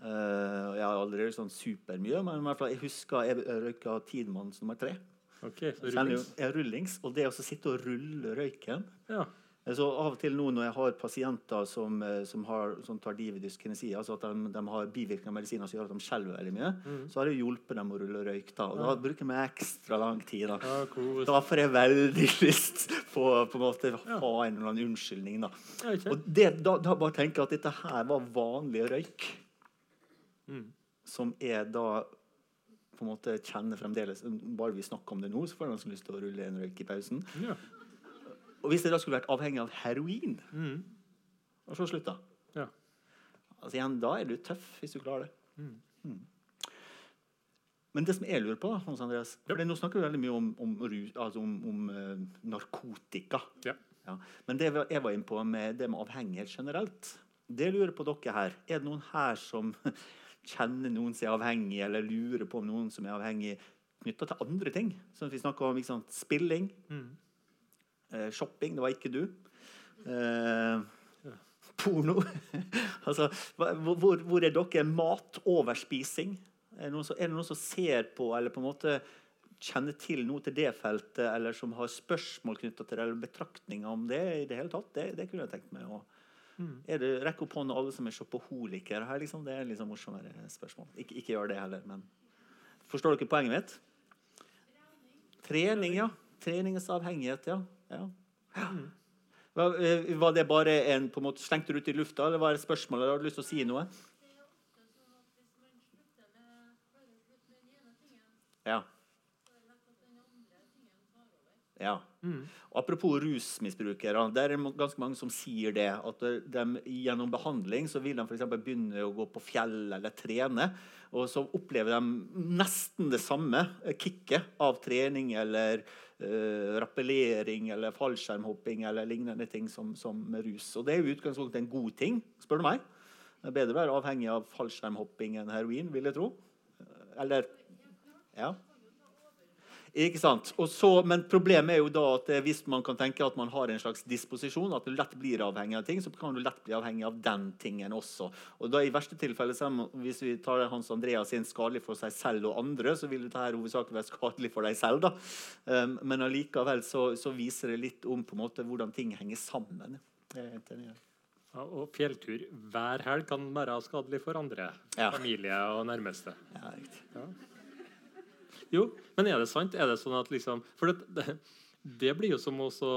Uh, jeg har aldri røykt sånn supermye, men i hvert fall, jeg husker jeg røyka Tidemanns nummer tre. Okay, så rullings. jeg rullings. Og det å sitte og rulle røyken Ja. Så Av og til nå når jeg har pasienter som, eh, som, har, som tar dividyskinesi, altså at de, de har bivirkninger av medisiner som gjør at de skjelver veldig mye, så har jeg hjulpet dem å rulle røyk. da, og Da bruker jeg ekstra lang tid. da. Ja, cool. Da får jeg veldig <laughs> lyst på på en måte å ha en eller annen unnskyldning. da. Og det, da, da bare tenker jeg at dette her var vanlig røyk. Som er da på en måte kjenner fremdeles Bare vi snakker om det nå, så får jeg lyst til å rulle en røyk i pausen. Ja. Og hvis jeg da skulle vært avhengig av heroin, og så slutta Ja. altså igjen, Da er du tøff, hvis du klarer det. Mm. Men det som jeg lurer på, Hans Andreas for Nå snakker vi veldig mye om, om, altså om, om uh, narkotika. Ja. Ja. Men det jeg var inne på med det med avhengighet generelt, det lurer på dere her. Er det noen her som <laughs> kjenner noen som er avhengig, eller lurer på om noen som er avhengig knytta til andre ting? Som vi snakker om ikke sant, spilling, eh, shopping. Det var ikke du. Eh, porno. <laughs> altså, hvor, hvor er dere? Mat, overspising? Er det, som, er det noen som ser på, eller på en måte kjenner til noe til det feltet, eller som har spørsmål knytta til det, eller betraktninger om det i det hele tatt, det, det kunne jeg tenkt meg å er det, Rekk opp hånda alle som er shopoholikere her. Liksom. Det er sånn morsommere spørsmål. Ikke, ikke gjør det heller, men Forstår dere poenget mitt? Trening, ja. Treningsavhengighet, ja. Ja. Eh, var det bare en på en måte, slengt ut i lufta, eller var det et spørsmål? Eller har du lyst til å si noe? Tingen, Ja. Ja. Apropos rusmisbrukere. Det er ganske mange som sier det. At de, de, gjennom behandling så vil de for eksempel begynne å gå på fjell eller trene. Og så opplever de nesten det samme eh, kicket av trening eller uh, rappellering eller fallskjermhopping eller lignende ting som, som rus. Og det er i utgangspunktet en god ting, spør du meg. Det er bedre å være avhengig av fallskjermhopping enn heroin, vil jeg tro. Eller Ja. Ikke sant? Og så, men problemet er jo da at eh, hvis man kan tenke at man har en slags disposisjon, at du lett blir avhengig av ting, så kan du lett bli avhengig av den tingen også. Og da i verste tilfelle, Hvis vi tar Hans Andreas inn skadelig for seg selv og andre, så vil dette hovedsakelig være skadelig for deg selv. da. Um, men allikevel så, så viser det litt om på en måte hvordan ting henger sammen. Ja, og fjelltur hver helg kan være skadelig for andre. Ja. Familie og nærmeste. Ja, riktig. Jo, men er det sant? Er det sånn at liksom For det, det, det blir jo som også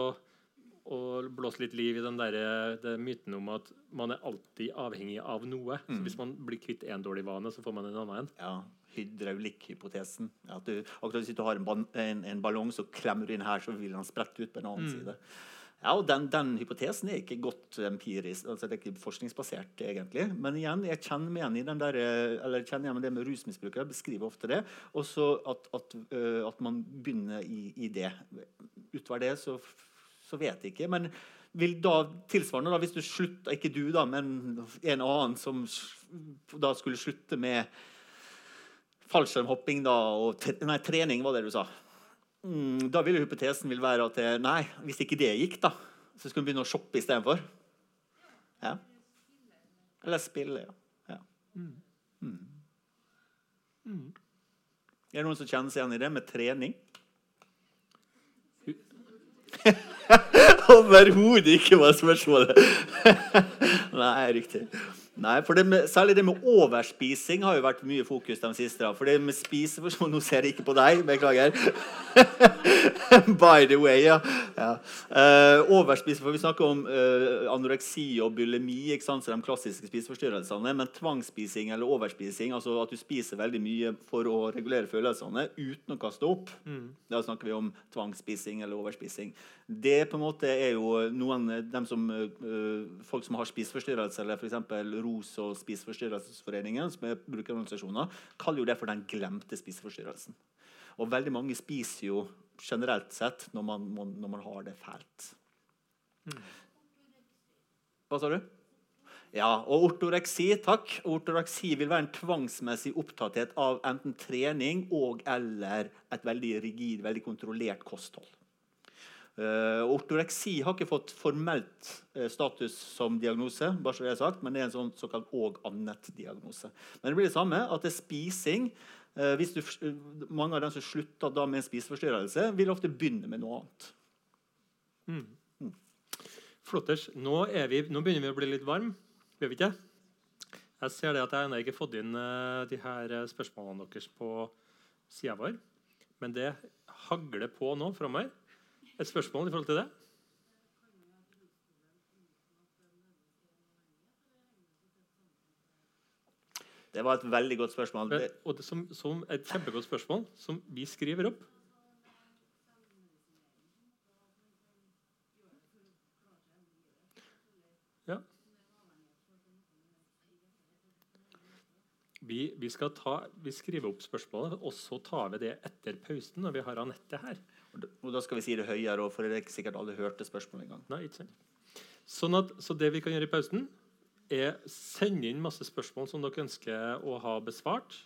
å blåse litt liv i den der, det myten om at man er alltid avhengig av noe. Så hvis man blir kvitt én dårlig vane, så får man en annen en. Ja, Hydraulikkhypotesen. Akkurat hvis du har en, en, en ballong, så klemmer du inn her, så vil den sprette ut på en annen side. Ja, og den, den hypotesen er ikke godt empirisk, altså det er ikke forskningsbasert, egentlig. Men igjen, jeg kjenner meg igjen i den der, eller kjenner igjen det med rusmisbrukere. Beskriver ofte det. Og så at, at, øh, at man begynner i, i det. Utover det så, så vet jeg ikke. Men vil da tilsvarende, da, hvis du slutter, ikke du, da, men en annen som da skulle slutte med fallskjermhopping da, og nei, trening, var det du sa. Mm, da vil jo hypotesen vil være at nei, hvis ikke det gikk, da, så skulle vi begynne å shoppe istedenfor. Ja. Eller spille, ja. ja. Mm. Er det noen som kjenner seg igjen i det med trening? <laughs> Overhodet ikke var spørsmålet. <laughs> Nei, riktig. Nei, for det med, Særlig det med overspising har jo vært mye fokus de siste. da. For det med spiseforståelse <laughs> Nå ser jeg ikke på deg, beklager. <laughs> By the way, ja. ja. Uh, overspising, for Vi snakker om uh, anoreksi og bulimi, ikke sant? så de klassiske spiseforstyrrelsene. Men tvangsspising eller overspising, altså at du spiser veldig mye for å regulere følelsene uten å kaste opp, da snakker vi om tvangsspising eller overspising. Det på en måte er jo noen dem som, uh, folk som har spiseforstyrrelser, eller f.eks. ROS og Spiseforstyrrelsesforeningen, som er brukerorganisasjoner, kaller jo det for den glemte spiseforstyrrelsen. Og veldig mange spiser jo generelt sett når man, når man har det fælt. Hva sa du? Ja, og ortoreksi, takk. Ortoreksi vil være en tvangsmessig opptatthet av enten trening og eller et veldig rigid, veldig kontrollert kosthold. Uh, ortoreksi har ikke fått formelt eh, status som diagnose, bare så det er sagt, men det er en sånn såkalt og-annet-diagnose. Men det blir det samme, at det er spising. Eh, hvis du, eh, mange av dem som slutter da med en spiseforstyrrelse, vil ofte begynne med noe annet. Flotters. Nå, er vi, nå begynner vi å bli litt varme. Gjør vi ikke? Jeg ser det at jeg ennå ikke har fått inn uh, de her eh, spørsmålene deres på sida vår. Men det hagler på nå framover. Et spørsmål i forhold til det? Det var et veldig godt spørsmål. Men, og det som, som et kjempegodt spørsmål, som vi skriver opp. Ja. Vi, vi, skal ta, vi skriver opp spørsmålet, og så tar vi det etter pausen når vi har Anette her. Og da skal vi si det høyere, for det er ikke sikkert alle hørte spørsmålet engang. Nei, ikke sant? Sånn at, så det vi kan gjøre i pausen, er sende inn masse spørsmål som dere ønsker å ha besvart.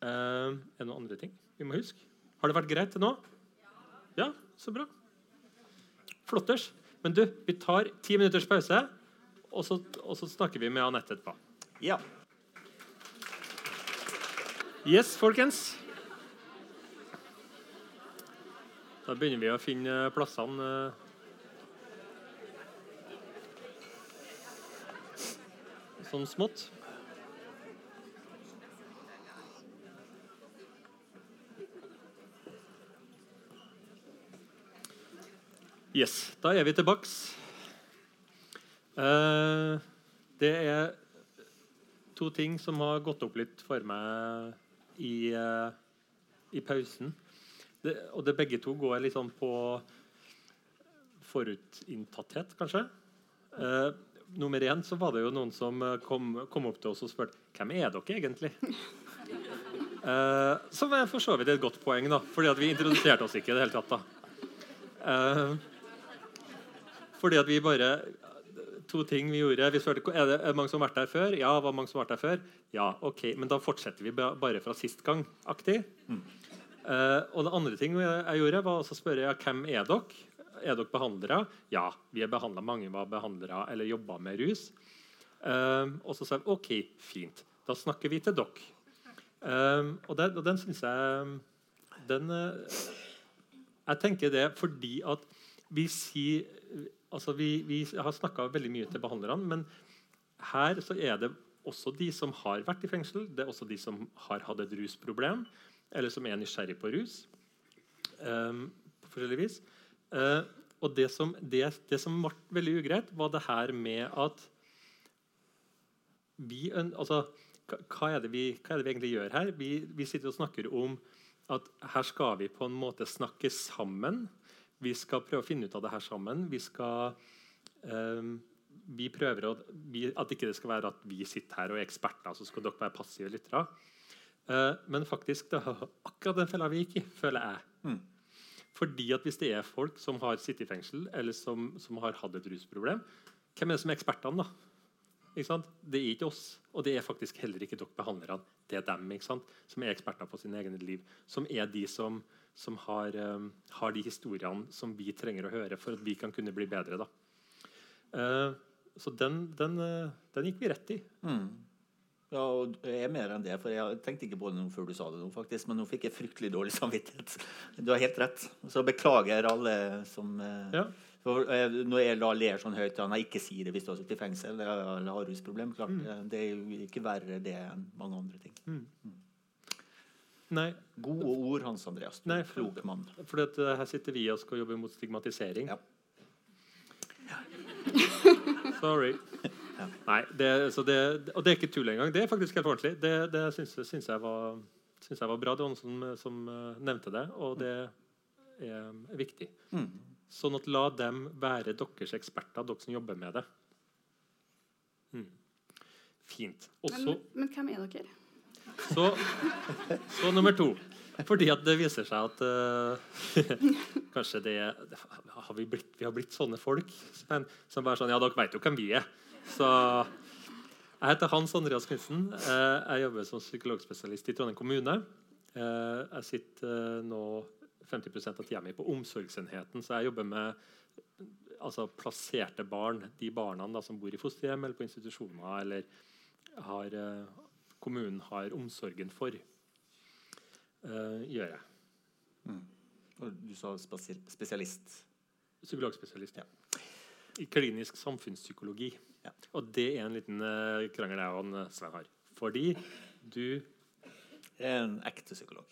Eh, er det noen andre ting vi må huske? Har det vært greit til nå? Ja, så bra. Flotters. Men du, vi tar ti minutters pause, og så, og så snakker vi med Anette etterpå. Ja. Yes, folkens. Da begynner vi å finne plassene. eh. Sånn smått. Yes, da er vi tilbake. Eh, det er to ting som har gått opp litt for meg i, eh, i pausen. Det, og det begge to går litt sånn på forutinntatthet, kanskje. Eh, nummer én så var det jo noen som eh, kom, kom opp til oss og spurte hvem er dere egentlig. <laughs> Eh, som er for så vidt et godt poeng, da, fordi at vi introduserte oss ikke i det hele tatt. da. Eh, fordi at vi bare To ting vi gjorde. Vi spurte er det, er mange som har vært der før. Ja, var mange som har vært der før? Ja, ok, Men da fortsetter vi bare fra sist gang. aktig. Eh, og det andre ting jeg, jeg gjorde, var å spørre ja, hvem er dere. Er dere behandlere? Ja, vi er behandla. Mange var behandlere eller jobba med rus. Uh, og så sa jeg OK, fint. Da snakker vi til dere. Uh, og, og den syns jeg Den Jeg tenker det fordi at vi sier altså vi, vi har snakka veldig mye til behandlerne, men her så er det også de som har vært i fengsel, det er også de som har hatt et rusproblem, eller som er nysgjerrig på rus. eh, på forskjellig vis. Eh, og det som, det, det som ble veldig ugreit, var det her med at vi, altså, hva- er vi, hva er det vi egentlig gjør her? Vi, vi sitter og snakker om at her skal vi på en måte snakke sammen. Vi skal prøve å finne ut av det her sammen. Vi skal um, vi prøver å, vi, At ikke det skal være at vi sitter her og er eksperter, så skal dere være passive lyttere. Eh, men faktisk, det er akkurat den fella vi gikk i, føler jeg. Fordi at Hvis det er folk som har sittet i fengsel, eller som, som har hatt et rusproblem, hvem er det som er ekspertene? da? Ikke sant? Det er ikke oss, og det er faktisk heller ikke dere behandlerne. Det er dem som er eksperter på sine egne liv. Som er de som, som har, um, har de historiene som vi trenger å høre for at vi kan kunne bli bedre. da. Eh, så den, den, uh, den gikk vi rett i. Ja, og jeg er mer enn det, for jeg tenkte ikke på det før du sa det, nå faktisk, men nå fikk jeg fryktelig dårlig samvittighet. Du har helt rett. Så beklager alle som eh, Ja. for, eh, Når jeg da ler sånn høyt jeg ikke sier det hvis du har sittet i fengsel eller har rusproblem, klart, mm. det er jo ikke verre det enn mange andre ting. Nei, Gode ord, Hans Andreas. Du Nei, for- klok mann. for her sitter vi og skal jobbe mot stigmatisering. Ja. Sorry. Ja. Nei, det, så det, og det er ikke tull engang. Det er faktisk helt ordentlig. Det, det syns, syns, jeg var, syns jeg var bra. Det var noen som, som eh, nevnte det, og det er viktig. Mm. Sånn at la dem være deres eksperter, dere som jobber med det. Mm. Fint. Også, Men, men hvem er dere? så, så nummer to. Fordi at det viser seg at uh, <laughs> kanskje det, det har vi, blitt, vi har blitt sånne folk som, som bare sånn Ja, dere vet jo hvem vi er. Så jeg heter Hans Andreas Knutsen. Eh, jeg jobber som psykologspesialist i Trondheim kommune. Eh, jeg sitter eh, nå 50% av tida mi på omsorgsenheten, så jeg jobber med altså, plasserte barn. De barna da, som bor i fosterhjem eller på institusjoner eller har, kommunen har omsorgen for. gjør jeg. Og du sa spesialist. Psykologspesialist. Ja. I klinisk samfunnspsykologi. Ja. Og det er en liten eh, krangel jeg og eh, har. Fordi du Jeg er en ekte psykolog.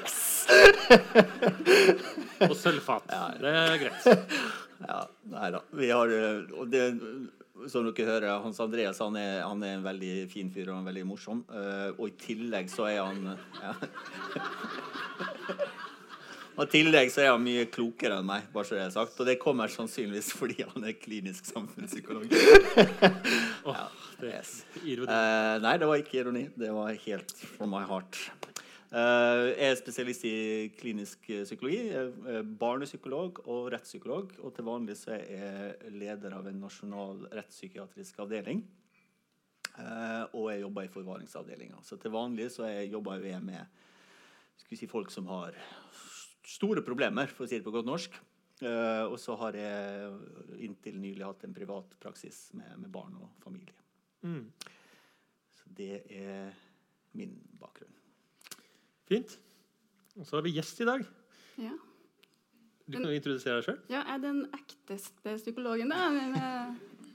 yes! Og sølvfat. Det er greit. Ja, nei da. Vi har, eh, og det, som dere hører, Hans Andreas han er, han er en veldig fin fyr og er veldig morsom. Uh, og i tillegg så er han ja. Og i tillegg så er han mye klokere enn meg, bare så det er sagt. Og det kommer sannsynligvis fordi han er klinisk samfunnspsykolog. <laughs> ja, det Yes. Eh, nei, det var ikke ironi. Det var helt from my heart. Uh, jeg er spesialist i klinisk eh, psykologi, barnepsykolog og rettspsykolog. Og til vanlig så er jeg leder av en nasjonal rettspsykiatrisk avdeling. Uh, og jeg jobber i forvaringsavdelinga. Så til vanlig så jeg jobber jeg med si, folk som har store problemer, for å si det på godt norsk. Eh, og så har jeg inntil nylig hatt en privat praksis med, med barn og familie. Mm. Så det er min bakgrunn. Fint. Og så har vi gjest i dag. Ja. Du kan jo introdusere deg sjøl. ja, jeg er den ekteste psykologen da,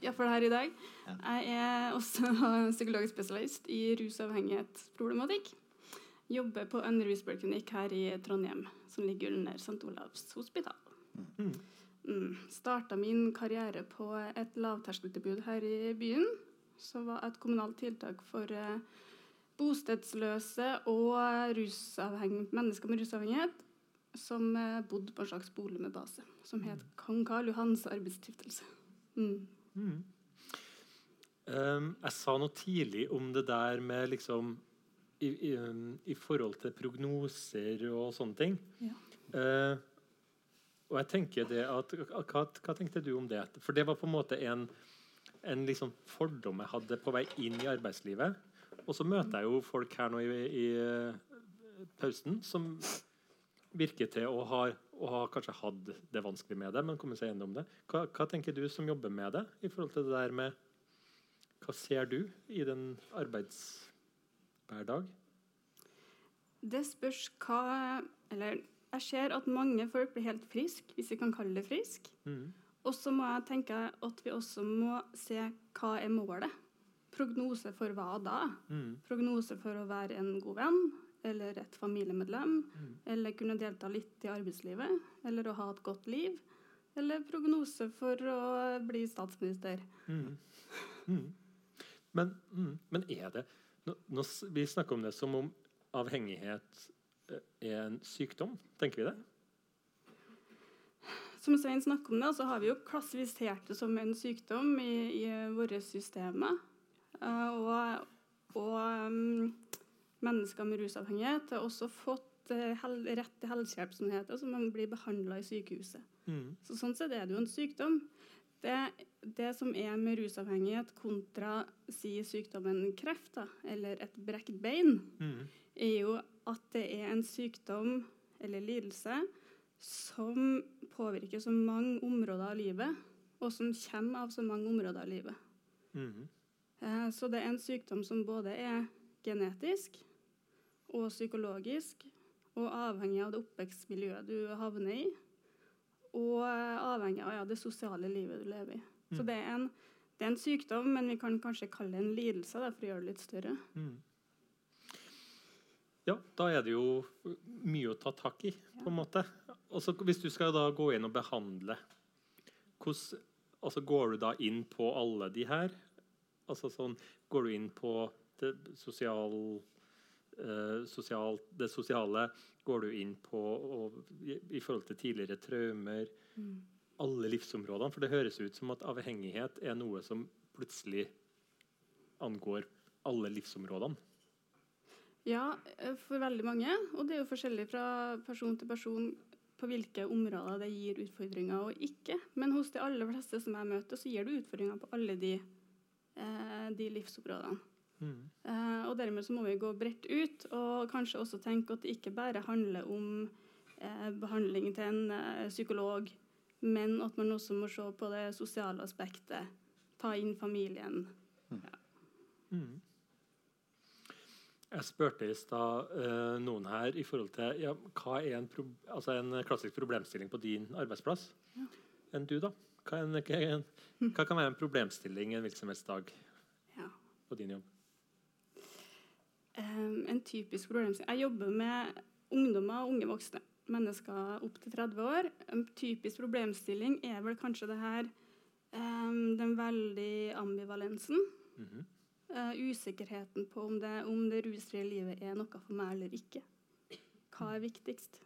iallfall her i dag. Jeg er også <laughs> psykologisk spesialist i rusavhengighetsproblematikk. Jobber på en ruspoliklinikk her i Trondheim, som ligger under St. Olavs hospital. Mm. Starta min karriere på et lavterskeltilbud her i byen, som var et kommunalt tiltak for eh, bostedsløse og mennesker med rusavhengighet som eh, bodde på en slags bolig med base, som het Kong Karl Johans arbeidsstiftelse. Mm. Um, jeg sa noe tidlig om det der med liksom i, i, um, i forhold til prognoser og sånne ting. Ja. Eh, og jeg tenker det at hva, hva tenkte du om det? For det var på en måte en, en liksom fordom jeg hadde på vei inn i arbeidslivet. Og så møter jeg jo folk her nå i, i eh, pausen som virker til å ha, å ha kanskje hatt det vanskelig med det, men kommer seg gjennom det. Hva, hva tenker du som jobber med det, i forhold til det der med Hva ser du i den arbeidshverdag? Det spørs hva Eller jeg ser at mange folk blir helt friske, hvis vi kan kalle det frisk. Mm. Og så må jeg tenke at vi også må se hva er målet. Prognose for hva da? Mm. Prognose for å være en god venn, eller et familiemedlem, eller kunne delta litt i arbeidslivet, eller å ha et godt liv. Eller prognose for å bli statsminister. Mm. Mm. Men, mm, men er det nå, nå, Vi snakker om det som om avhengighet eh, er en sykdom. Tenker vi det? Som Svein snakker om det, så har vi jo klassifisert det som en sykdom i, i våre systemer. Eh, og og um, mennesker med rusavhengighet har også fått eh, rett til helsehjelp, som det heter, så man blir behandla i sykehuset. Mm. Så sånn sett er det jo en sykdom. Det, det som er med rusavhengighet kontra si sykdommen kreft, da, eller et brekt bein, Mm. er jo at det er en sykdom eller lidelse som påvirker så mange områder av livet, og som kommer av så mange områder av livet. Mm. Eh, Så det er en sykdom som både er genetisk og psykologisk, og avhengig av det oppvekstmiljøet du havner i, og eh, avhengig av ja, det sosiale livet du lever i. Så det er, en, det er en sykdom, men vi kan kanskje kalle det en lidelse da, for å gjøre det litt større. Mm. Ja, da er det jo mye å ta tak i, på en måte. Også, hvis du skal da gå inn og behandle, hvordan, altså går du da inn på alle de her? Altså sånn, går du inn på det sosial, eh, sosial, det sosiale? Går du inn på og, i, i forhold til tidligere traumer? Alle livsområdene? For det høres ut som at avhengighet er noe som plutselig angår alle livsområdene. Ja, eh, for veldig mange. Og det er jo forskjellig fra person til person på hvilke områder det gir utfordringer og ikke. Men hos de aller fleste som jeg møter, så gir det utfordringer på alle de, eh, de livsområdene. Mm. Eh, og dermed så må vi gå bredt ut, og kanskje også tenke at det ikke bare handler om eh, behandling til en psykolog, men at man også må se på det sosiale aspektet. Ta inn familien. Mm. Jeg spurte i stad uh, noen her i forhold til ja, hva er en, pro altså en klassisk problemstilling på din arbeidsplass. Enn du, da? Hva, en, hva en, hva kan være en problemstilling en virksomhetsdag Ja. på din jobb? Um, en typisk problemstilling Jeg jobber med ungdommer og unge voksne. Mennesker opp til 30 år. En typisk problemstilling er vel kanskje det her um, Den veldig ambivalensen. Mm -hmm. uh, usikkerheten på om det, om det rusfrie livet er noe for meg eller ikke. Hva er viktigst?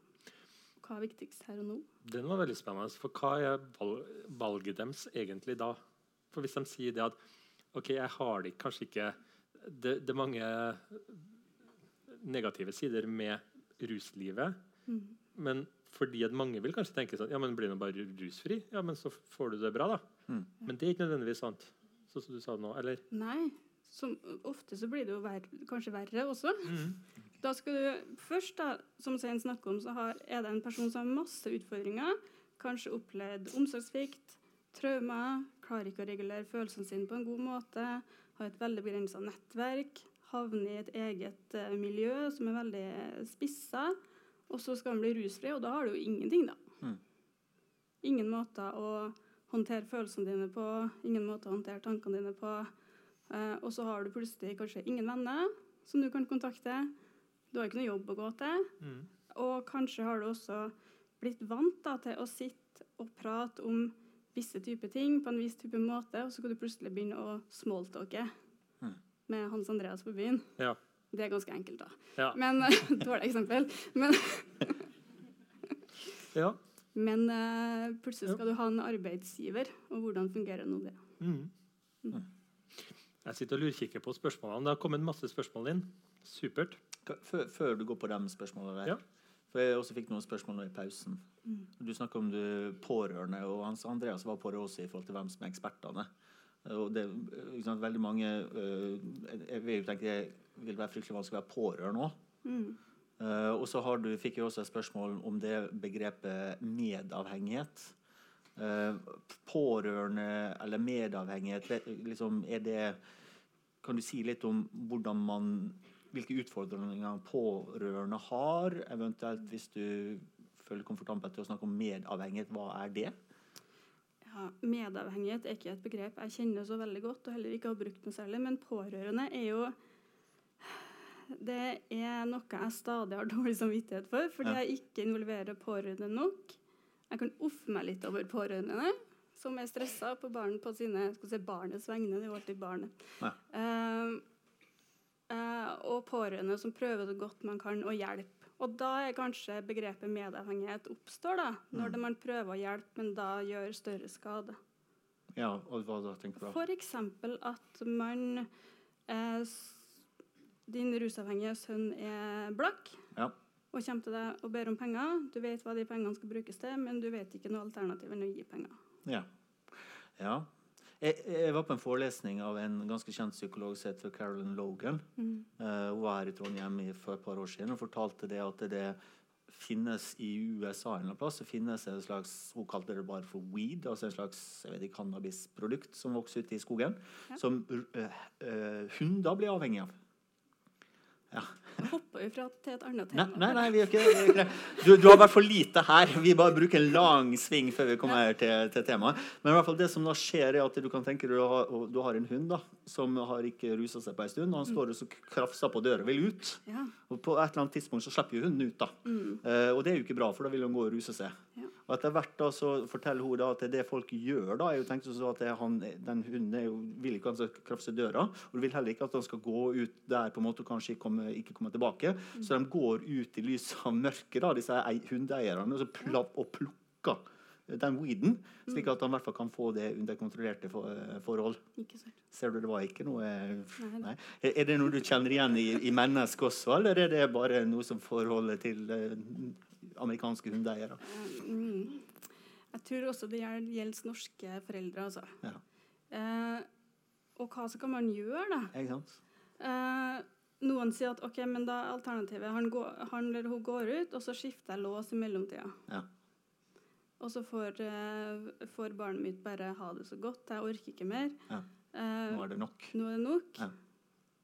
Hva er viktigst her og nå? Den var veldig spennende. For hva er valget deres egentlig da? For hvis de sier det at OK, jeg har det kanskje ikke Det, det er mange negative sider med ruslivet. Men fordi at mange vil kanskje tenke sånn Ja, men blir nå bare rusfri, ja, men så får du det bra, da. Men det er ikke nødvendigvis sant, sånn som du sa nå. Eller? Nei. Som, ofte så blir det jo ver kanskje verre også. Da skal du først, da, som Svein snakker om, så har, er det en person som har masse utfordringer. Kanskje opplevd omsorgssvikt, traumer, klarer ikke å regulere følelsene sine på en god måte. Har et veldig begrensa nettverk. Havner i et eget uh, miljø som er veldig spissa. Og så skal han bli rusfri, og da har du jo ingenting, da. Mm. Ingen måter å håndtere følelsene dine på, ingen måter å håndtere tankene dine på. Eh, og så har du plutselig kanskje ingen venner som du kan kontakte. Du har ikke noe jobb å gå til. Mm. Og kanskje har du også blitt vant da, til å sitte og prate om visse typer ting på en viss type måte, og så kan du plutselig begynne å smalltalke Mm. med Hans Andreas på byen. Ja. Det er ganske enkelt, da. Ja. Men <laughs> Dårlig eksempel. Men, ja. men uh, plutselig Ja. skal du ha en arbeidsgiver, og hvordan fungerer nå det? Mm. Jeg sitter og lurkikker på spørsmålene. Det har kommet masse spørsmål inn. Supert. Før, før du går på de spørsmålene der. Ja. For jeg også fikk noen spørsmål nå i pausen. Mm. Du snakker om du pårørende, og Hans Andreas var på det også i forhold til hvem som er ekspertene. Og det, liksom, veldig mange øh, Jeg vil jo tenke det vil være fryktelig vanskelig å være pårørende òg. Mm. Uh, og så har du, fikk jeg også et spørsmål om det begrepet medavhengighet. Uh, pårørende eller medavhengighet, liksom, er det Kan du si litt om hvordan man hvilke utfordringer pårørende har? Eventuelt hvis du føler komfortabel til å snakke om medavhengighet, hva er det? Ja, medavhengighet er ikke et begrep jeg kjenner så veldig godt, og heller ikke har brukt noe særlig. Men pårørende er jo Det er noe jeg stadig har <laughs> dårlig samvittighet for, fordi Ja. jeg ikke involverer pårørende nok. Jeg kan offe meg litt over pårørende, som er stressa på, barn, på sine, skal si, barnets vegne. Det er jo alltid barnet. Ja. Uh, uh, og pårørende som prøver så godt man kan å hjelpe. Og da er kanskje begrepet medavhengighet oppstår, da, når Mm. man prøver å hjelpe, men da gjør større skade. Ja, og hva da tenker du eksempel at man eh, Din rusavhengige sønn er blakk Ja. og kommer til deg og ber om penger. Du vet hva de pengene skal brukes til, men du vet ikke noe alternativ enn å gi penger. Ja. ja. Jeg, jeg var på en forelesning av en ganske kjent psykolog som heter Carolyn Logan. Mm. Uh, hun var her i Trondheim for et par år siden og fortalte det at det finnes i USA en plass så finnes det en slags hun kalte det bare for weed, altså en slags jeg vet ikke, cannabisprodukt som vokser ute i skogen, Ja. som uh, uh, hunder blir avhengig av. Ja. Hopper vi fra til et annet tema. nei, nei nei ikke, ikke. Du, du har i hvert fall lite her. Vi bare bruker en lang sving før vi kommer til, til temaet. Men i hvert fall det som da skjer, er at du kan tenke du har, du har en hund da, som har ikke rusa seg på en stund. og Han står og så krafser på døra og vil ut. Ja. Og på et eller annet tidspunkt så slipper jo hunden ut. da. Mm. Eh, og det er jo ikke bra, for da vil han gå og ruse seg. Ja. Og etter hvert da så forteller hun da at det folk gjør da, er jo tenkt sånn at det, han, den hunden jo, vil ikke han skal krafse døra, og vil heller ikke at han skal gå ut der på en måte og kanskje komme, ikke komme tilbake. Så de går ut i lyset av mørket, da, disse ei- hundeeierne, og, så plapp, og plukker den weeden, slik at han i hvert fall kan få det under kontrollerte for, forhold. Ikke sant. Ser du, det var ikke noe Nei. Nei. Er er det noe du kjenner igjen i, i mennesket også, eller er det bare noe som forholder til eh, amerikanske hundeeiere? Mm. Jeg tror også det gjelder norske foreldre, altså. Ja. Eh, og hva så kan man gjøre, da? Ikke sant? Eh, noen sier at ok, men da er alternativet han, går, han eller hun går ut, og så skifter jeg lås i mellomtida. Ja. Og så får, eh, får barnet mitt bare ha det så godt. Jeg orker ikke mer. Ja. Eh, Nå er det nok. nå er det nok. Ja.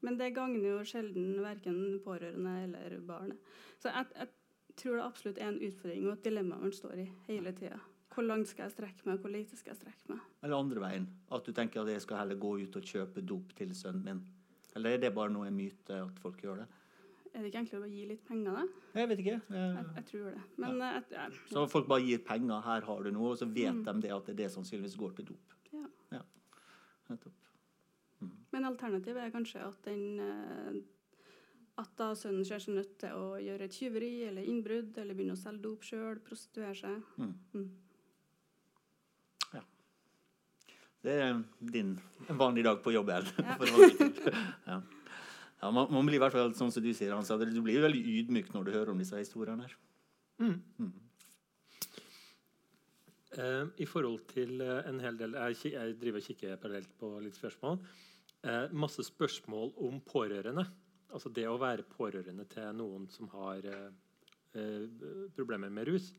Men det gagner jo sjelden verken pårørende eller barnet. Så jeg, jeg tror det absolutt er en utfordring og et dilemma man står i hele tida. Hvor langt skal jeg strekke meg, hvor lite skal jeg strekke meg? Eller andre veien. At du tenker at jeg skal heller gå ut og kjøpe dop til sønnen min. Eller er det bare noe myte at folk gjør det? Er det ikke enklere å gi litt penger, da? Jeg vet ikke. Jeg, jeg, jeg tror det. Men ja. jeg, jeg, Så folk bare gir penger, her har du noe, og så vet Mm. de det at det er det sannsynligvis går til dop. Ja. Nettopp. Men alternativet er kanskje at den eh, at da sønnen ser seg nødt til å gjøre et tyveri eller innbrudd, eller begynne å selge dop sjøl, prostituere seg. Mm. Mm. Det er din vanlig dag på. Ja. holde til. ja. Ja, man, man blir i hvert fall sånn som du sier, Hans, at du blir veldig ydmyk når du hører om disse historiene. her. Mm. Mm. Eh, I forhold til eh, en hel del Jeg, jeg driver og kikker parallelt på litt spørsmål. Eh, masse spørsmål om pårørende. Altså det å være pårørende til noen som har eh, eh, problemer med rus.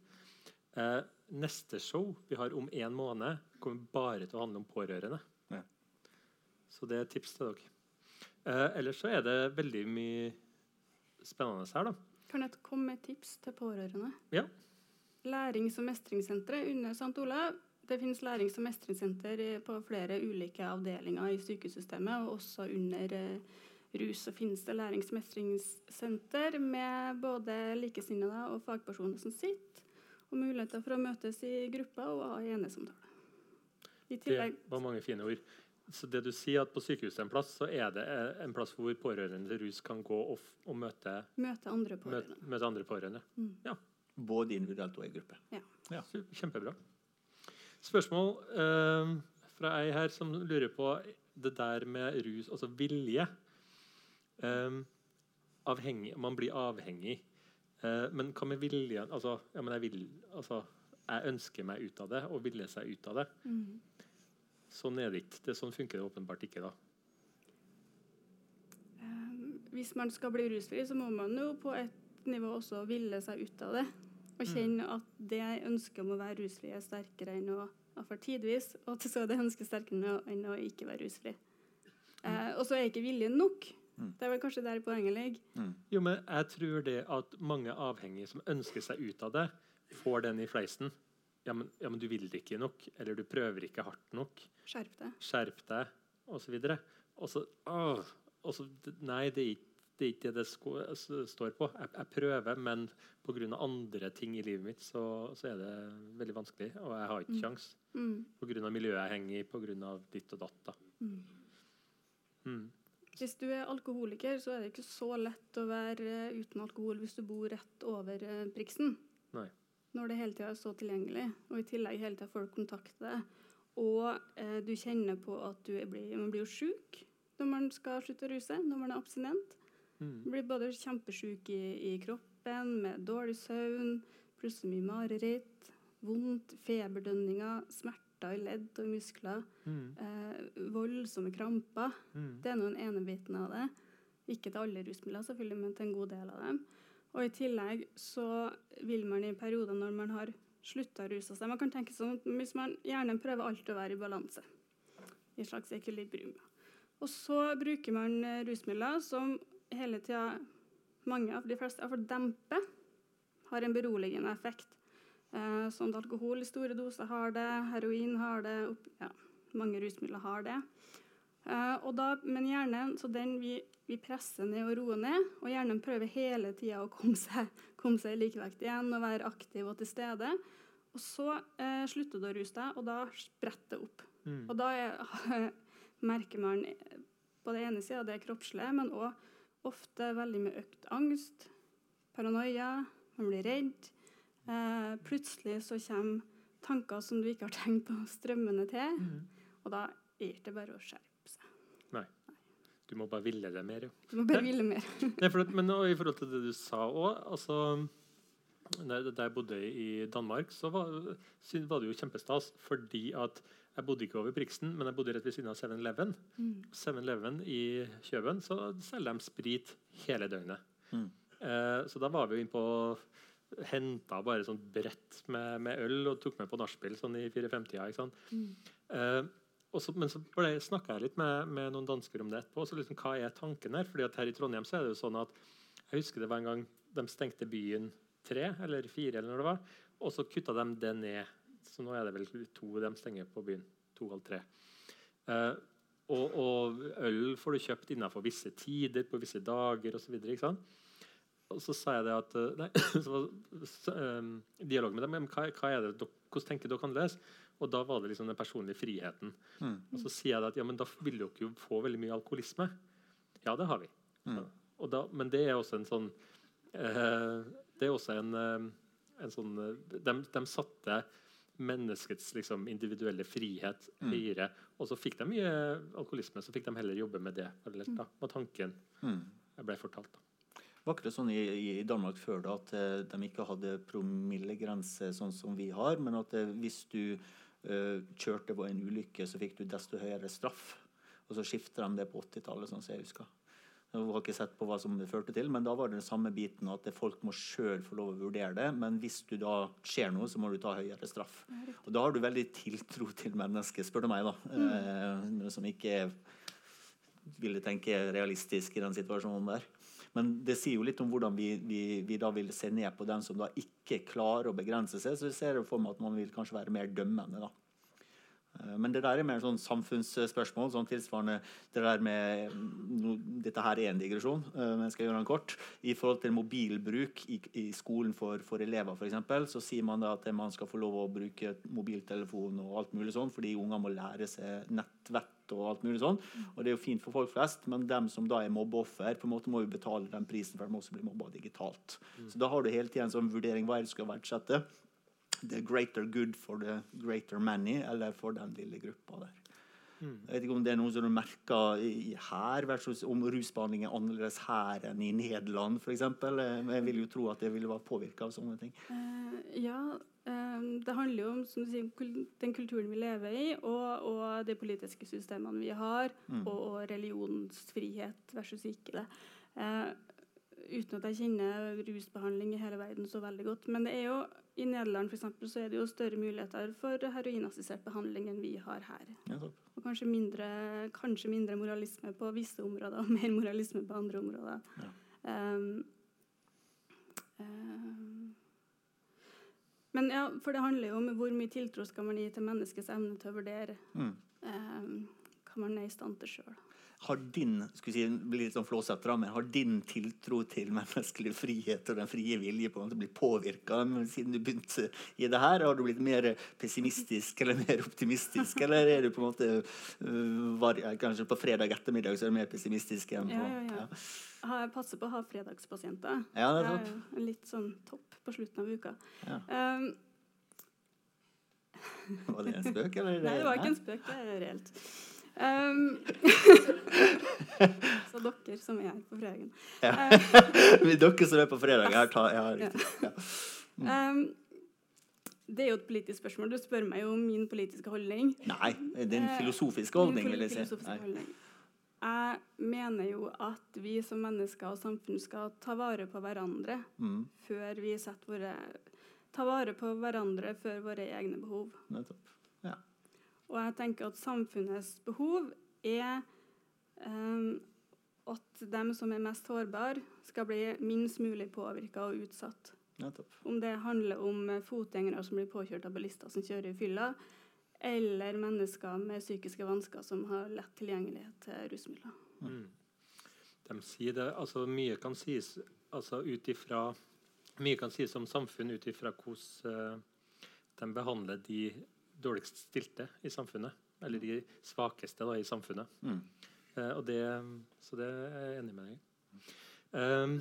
Eh, neste show vi har om en måned, kommer bare til å handle om pårørende. Ja. Så det er et tips til dere. Eh, ellers så er det veldig mye spennende her. da. Kan jeg komme med tips til pårørende? Ja. Lærings- og mestringssenteret under St. Olav. Det finnes lærings- og mestringssenter på flere ulike avdelinger i sykehussystemet, og også under eh, rus og finnes det lærings- med både likesinnede og fagpersoner som sitter, og muligheter for å møtes i grupper og ha enesamtale. I tillegg Det var mange fine ord. Så det du sier at På sykehuset en plass, så er det en plass hvor pårørende til rus kan gå og, f- og møte, møte andre pårørende. møte andre pårørende. Både individuelt og i gruppe. Su- Kjempebra. Spørsmål eh, fra ei her som lurer på det der med rus, altså vilje. Eh, avhengig, man blir avhengig. Eh, men hva med viljen? Altså, ja, men jeg, vil, altså, jeg ønsker meg ut av det, og ville seg ut av det. Mm. Sånn er det ikke. Det, sånn funker det åpenbart ikke. da. Eh, Hvis man skal bli rusfri, så må man jo på et nivå også ville seg ut av det. Og kjenne at det ønsket om å være rusfri er sterkere enn å for tidvis, og så er det ønsket sterkere enn å, enn å ikke være rusfri. Eh, og så er ikke viljen nok. Det er vel kanskje der poenget ligger. Jo, men jeg tror det at mange avhengige som ønsker seg ut av det, får den i fleisen. Ja, men, ja, men du vil det ikke nok, eller du prøver ikke hardt nok. Skjerp deg. Skjerp deg, osv. Og så åh, og så Nei, det er ikke det er ikke det det sko- står på. Jeg, jeg prøver, men pga. andre ting i livet mitt så, så er det veldig vanskelig. Og jeg har ikke kjangs. Mm. Pga. miljøet jeg henger i, pga. ditt og datt. da. Mm. Mm. Hvis du er alkoholiker, så er det ikke så lett å være eh, uten alkohol hvis du bor rett over eh, priksen. Nei. Når det hele tida er så tilgjengelig, og i tillegg hele tida folk kontakter deg, og eh, du kjenner på at du blir, man blir jo sjuk når man skal slutte å ruse, når man er abstinent. Mm. Man blir både kjempesjuk i, i kroppen, med dårlig søvn, plutselig mye mareritt, vondt, feberdønninger, smerter i ledd og muskler, Mm. eh, voldsomme kramper. Mm. Det er nå den ene biten av det. Ikke til alle rusmidler, selvfølgelig, men til en god del av dem. Og i tillegg så vil man i perioder når man har slutta å ruse seg Man kan tenke sånn at hvis man gjerne prøver alltid å være i balanse, i en slags ekvilibrium. Og så bruker man eh, rusmidler som hele tida mange av de fleste iallfall demper, har en beroligende effekt. Eh, sånn at alkohol i store doser har det, heroin har det, opp, ja, mange rusmidler har det. Eh, da, men hjernen så den vi, vi presser ned og roer ned, og hjernen prøver hele tida å komme seg, komme seg i likevekt igjen og være aktiv og til stede. Og så eh, slutter du å ruse deg, og da spretter det opp. Mm. Og da er, <laughs> merker man på det ene sida det kroppslige, men òg ofte veldig med økt angst, paranoia, man blir redd. Eh, plutselig så kommer tanker som du ikke har <laughs> tenkt på, strømmende til. Mm. Og da er det bare å skjerpe seg. Nei. Du må bare ville det mer, jo. Du må bare ville mer. <laughs> Nei, for, men og i forhold til det du sa òg altså, Da jeg bodde i Danmark, så var, syn- var det jo kjempestas. Fordi at jeg bodde ikke over Priksen, men jeg bodde rett ved siden av 7-Eleven. Mm. 7-Eleven i Kjøben så selger de sprit hele døgnet. Mm. Eh, så da var vi jo inne på Henta bare sånn brett med, med øl og tok med på nachspiel sånn i 4-5-tida. ikke sant? Mm. Eh, og så, men så snakka jeg litt med, med noen dansker om det etterpå. Så liksom, hva er tanken her? Fordi at her i Trondheim så er det jo sånn at jeg husker det var en gang de stengte byen tre eller fire, eller når det var, og så kutta de det ned. Så nå er det vel to de stenger på byen. To halv tre. Eh, og, og øl får du kjøpt innenfor visse tider, på visse dager osv. Og så sa jeg det at eh, Nei, <clears throat> så var så, um, dialog med dem. Men hva, hva er det dere, hvordan tenker dere annerledes? Og da var det liksom den personlige friheten. Mm. Og så sier jeg det at ja, men da vil dere jo få veldig mye alkoholisme. Ja, det har vi. Mm. Og da, men det er også en sånn uh, Det er også en, uh, en sånn uh, de, de satte menneskets liksom, individuelle frihet Mm. høyere. Og så fikk de mye alkoholisme, så fikk de heller jobbe med det Eller, da, med tanken Mm. jeg ble fortalt. da. Var ikke det sånn i, i Danmark før da, at eh, de ikke hadde promillegrense sånn som vi har, men at eh, hvis du uh, kjørte på en ulykke, så fikk du desto høyere straff? Og så skifter de det på 80-tallet, sånn som jeg husker. Jeg har ikke sett på hva som det førte til, men da var det den samme biten at folk må sjøl få lov å vurdere det. Men hvis du da skjer noe, så må du ta høyere straff. Og da har du veldig tiltro til mennesket, spør du meg, da. Eh, som ikke ville tenke realistisk i den situasjonen der. Men det sier jo litt om hvordan vi, vi, vi da vil se ned på den som da ikke klarer å begrense seg. Så vi ser for meg at man vil kanskje være mer dømmende. da. Eh, Men det der er mer sånn samfunnsspørsmål. sånn tilsvarende det der med, no, Dette her er en digresjon, eh, men jeg skal gjøre den kort. I forhold til mobilbruk i, i skolen for, for elever, for eksempel, så sier man da at man skal få lov å bruke mobiltelefon og alt mulig sånn, fordi unger må lære seg nettvett og alt mulig sånn. Og det er jo fint for folk flest, men dem som da er mobbeoffer, på en måte må jo betale den prisen for de også blir mobba digitalt. Så da har du hele tida en sånn vurdering hva er det du skal verdsette the greater good for the greater many, eller for den lille gruppa der. Jeg vet ikke om det er noe som du merker her, versus om rusbehandling er annerledes her enn i Nederland f.eks. Jeg vil jo tro at det ville være påvirka av sånne ting. Uh, ja, eh, det handler jo om som du sier, den kulturen vi lever i, og, og de politiske systemene vi har, Mm. og, og religionsfrihet versus ikke det. Eh, uten at jeg kjenner rusbehandling i hele verden så veldig godt. Men det er jo, i Nederland for eksempel, så er det jo større muligheter for heroinassistert behandling enn vi har her. Ja. Og kanskje mindre, kanskje mindre moralisme på visse områder, og mer moralisme på andre områder. Um, um, men ja, for det handler jo om hvor mye tiltro skal man gi til menneskets evne til å vurdere Mm. um, hva man er i stand til sjøl. Har din skal vi si, blir litt sånn flåsete, men har din tiltro til menneskelig frihet og den frie vilje på en måte blitt påvirka siden du begynte i det her? Har du blitt mer pessimistisk eller mer optimistisk, eller er du på en måte øh, var, Kanskje på fredag ettermiddag så er du mer pessimistisk enn på Ja, ja, ja. Jeg jeg passer på å ha fredagspasienter. Ja, det er sant. er jo litt sånn topp på slutten av uka. Ja. Um, Var det en spøk, eller? Nei, det var ikke en spøk. Det er reelt. Um, <laughs> så dere som er på fredagen. Ja. <laughs> Dere som er på fredag Jeg har, ta, jeg har riktig. Ja. Um, det er jo et politisk spørsmål. Du spør meg jo om min politiske holdning. Nei, det er en Eh, filosofisk holdning, vil jeg si. holdning. Jeg mener jo at vi som mennesker og samfunn skal ta vare på hverandre Mm, før vi setter våre Ta vare på hverandre før våre egne behov. nettopp. Ja. Og jeg tenker at samfunnets behov er em, at de som er mest sårbare, skal bli minst mulig påvirka og utsatt. Nettopp. Om det handler om eh, fotgjengere som blir påkjørt av bilister som kjører i fylla, eller mennesker med psykiske vansker som har lett tilgjengelighet til rusmidler. Mm. De sier det, altså Mye kan sies altså ut ifra mye kan sies om samfunn ut ifra hvordan eh, de behandler de dårligst stilte i samfunnet. Eller de svakeste da, i samfunnet. Mm. Eh, og det, så det er jeg enig med deg i. Um,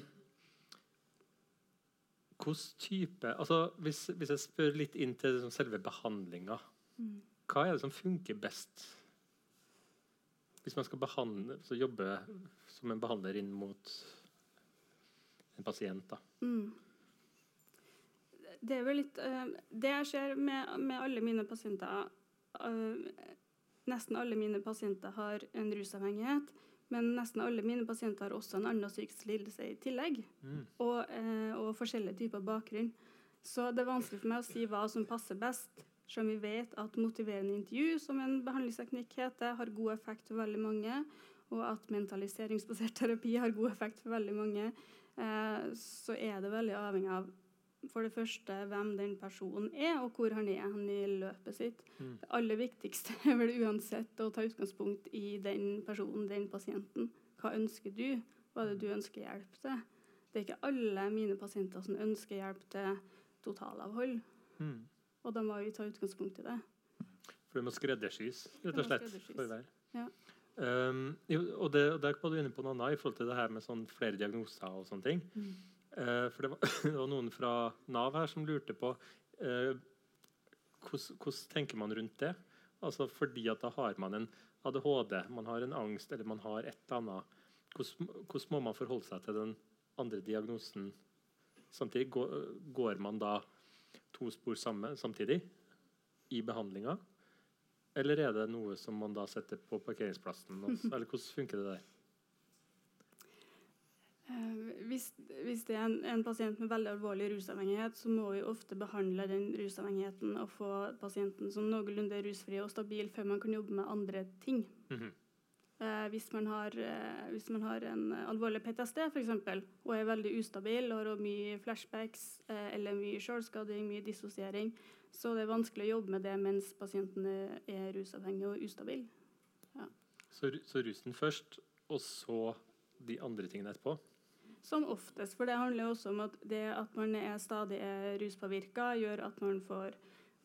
Hvilken type altså hvis, hvis jeg spør litt inn til liksom selve behandlinga, hva er det som funker best? Hvis man skal behandle, så jobbe som en behandler inn mot en pasient. da. Mm. Det er vel litt eh, Det jeg ser med, med alle mine pasienter eh, Nesten alle mine pasienter har en rusavhengighet, men nesten alle mine pasienter har også en annen psykisk lidelse i tillegg. Mm. Og, eh, og forskjellige typer bakgrunn. Så det er vanskelig for meg å si hva som passer best. Selv om vi vet at motiverende intervju, som en behandlingsteknikk heter, har god effekt for veldig mange, og at mentaliseringsbasert terapi har god effekt for veldig mange, eh, så er det veldig avhengig av for det første hvem den personen er, og hvor han er hen i løpet sitt. Mm. Det aller viktigste <laughs> er vel uansett å ta utgangspunkt i den personen, den pasienten. Hva ønsker du? Hva er det du ønsker hjelp til? Det er ikke alle mine pasienter som ønsker hjelp til totalavhold, Mm. og da må vi ta utgangspunkt i det. For det må skreddersys, rett og slett. for hver. Ja. Um, og, det, og der var du inne på noe annet i forhold til det her med sånn flere diagnoser og sånne ting. Eh, for det var, <laughs> det var noen fra Nav her som lurte på eh, hvordan, tenker man rundt det? Altså fordi at da har man en ADHD, man har en angst eller man har et eller annet. Hvordan, må man forholde seg til den andre diagnosen samtidig? Går, går man da to spor sammen, samtidig i behandlinga? Eller er det noe som man da setter på parkeringsplassen? <laughs> Eller hvordan funker det der? Eh, hvis, hvis det er en, en pasient med veldig alvorlig rusavhengighet, så må vi ofte behandle den rusavhengigheten og få pasienten som noenlunde rusfri og stabil før man kan jobbe med andre ting. Mhm. Eh, hvis, man har, eh, hvis man har en alvorlig PTSD eksempel, og er veldig ustabil og har mye flashbacks eh, eller mye selvskading, mye dissosiering, så det er vanskelig å jobbe med det mens pasienten er, er rusavhengig og ustabil. Så, så rusen først, og så de andre tingene etterpå? Som oftest. For det handler jo også om at det at man er stadig er ruspåvirka, gjør at man får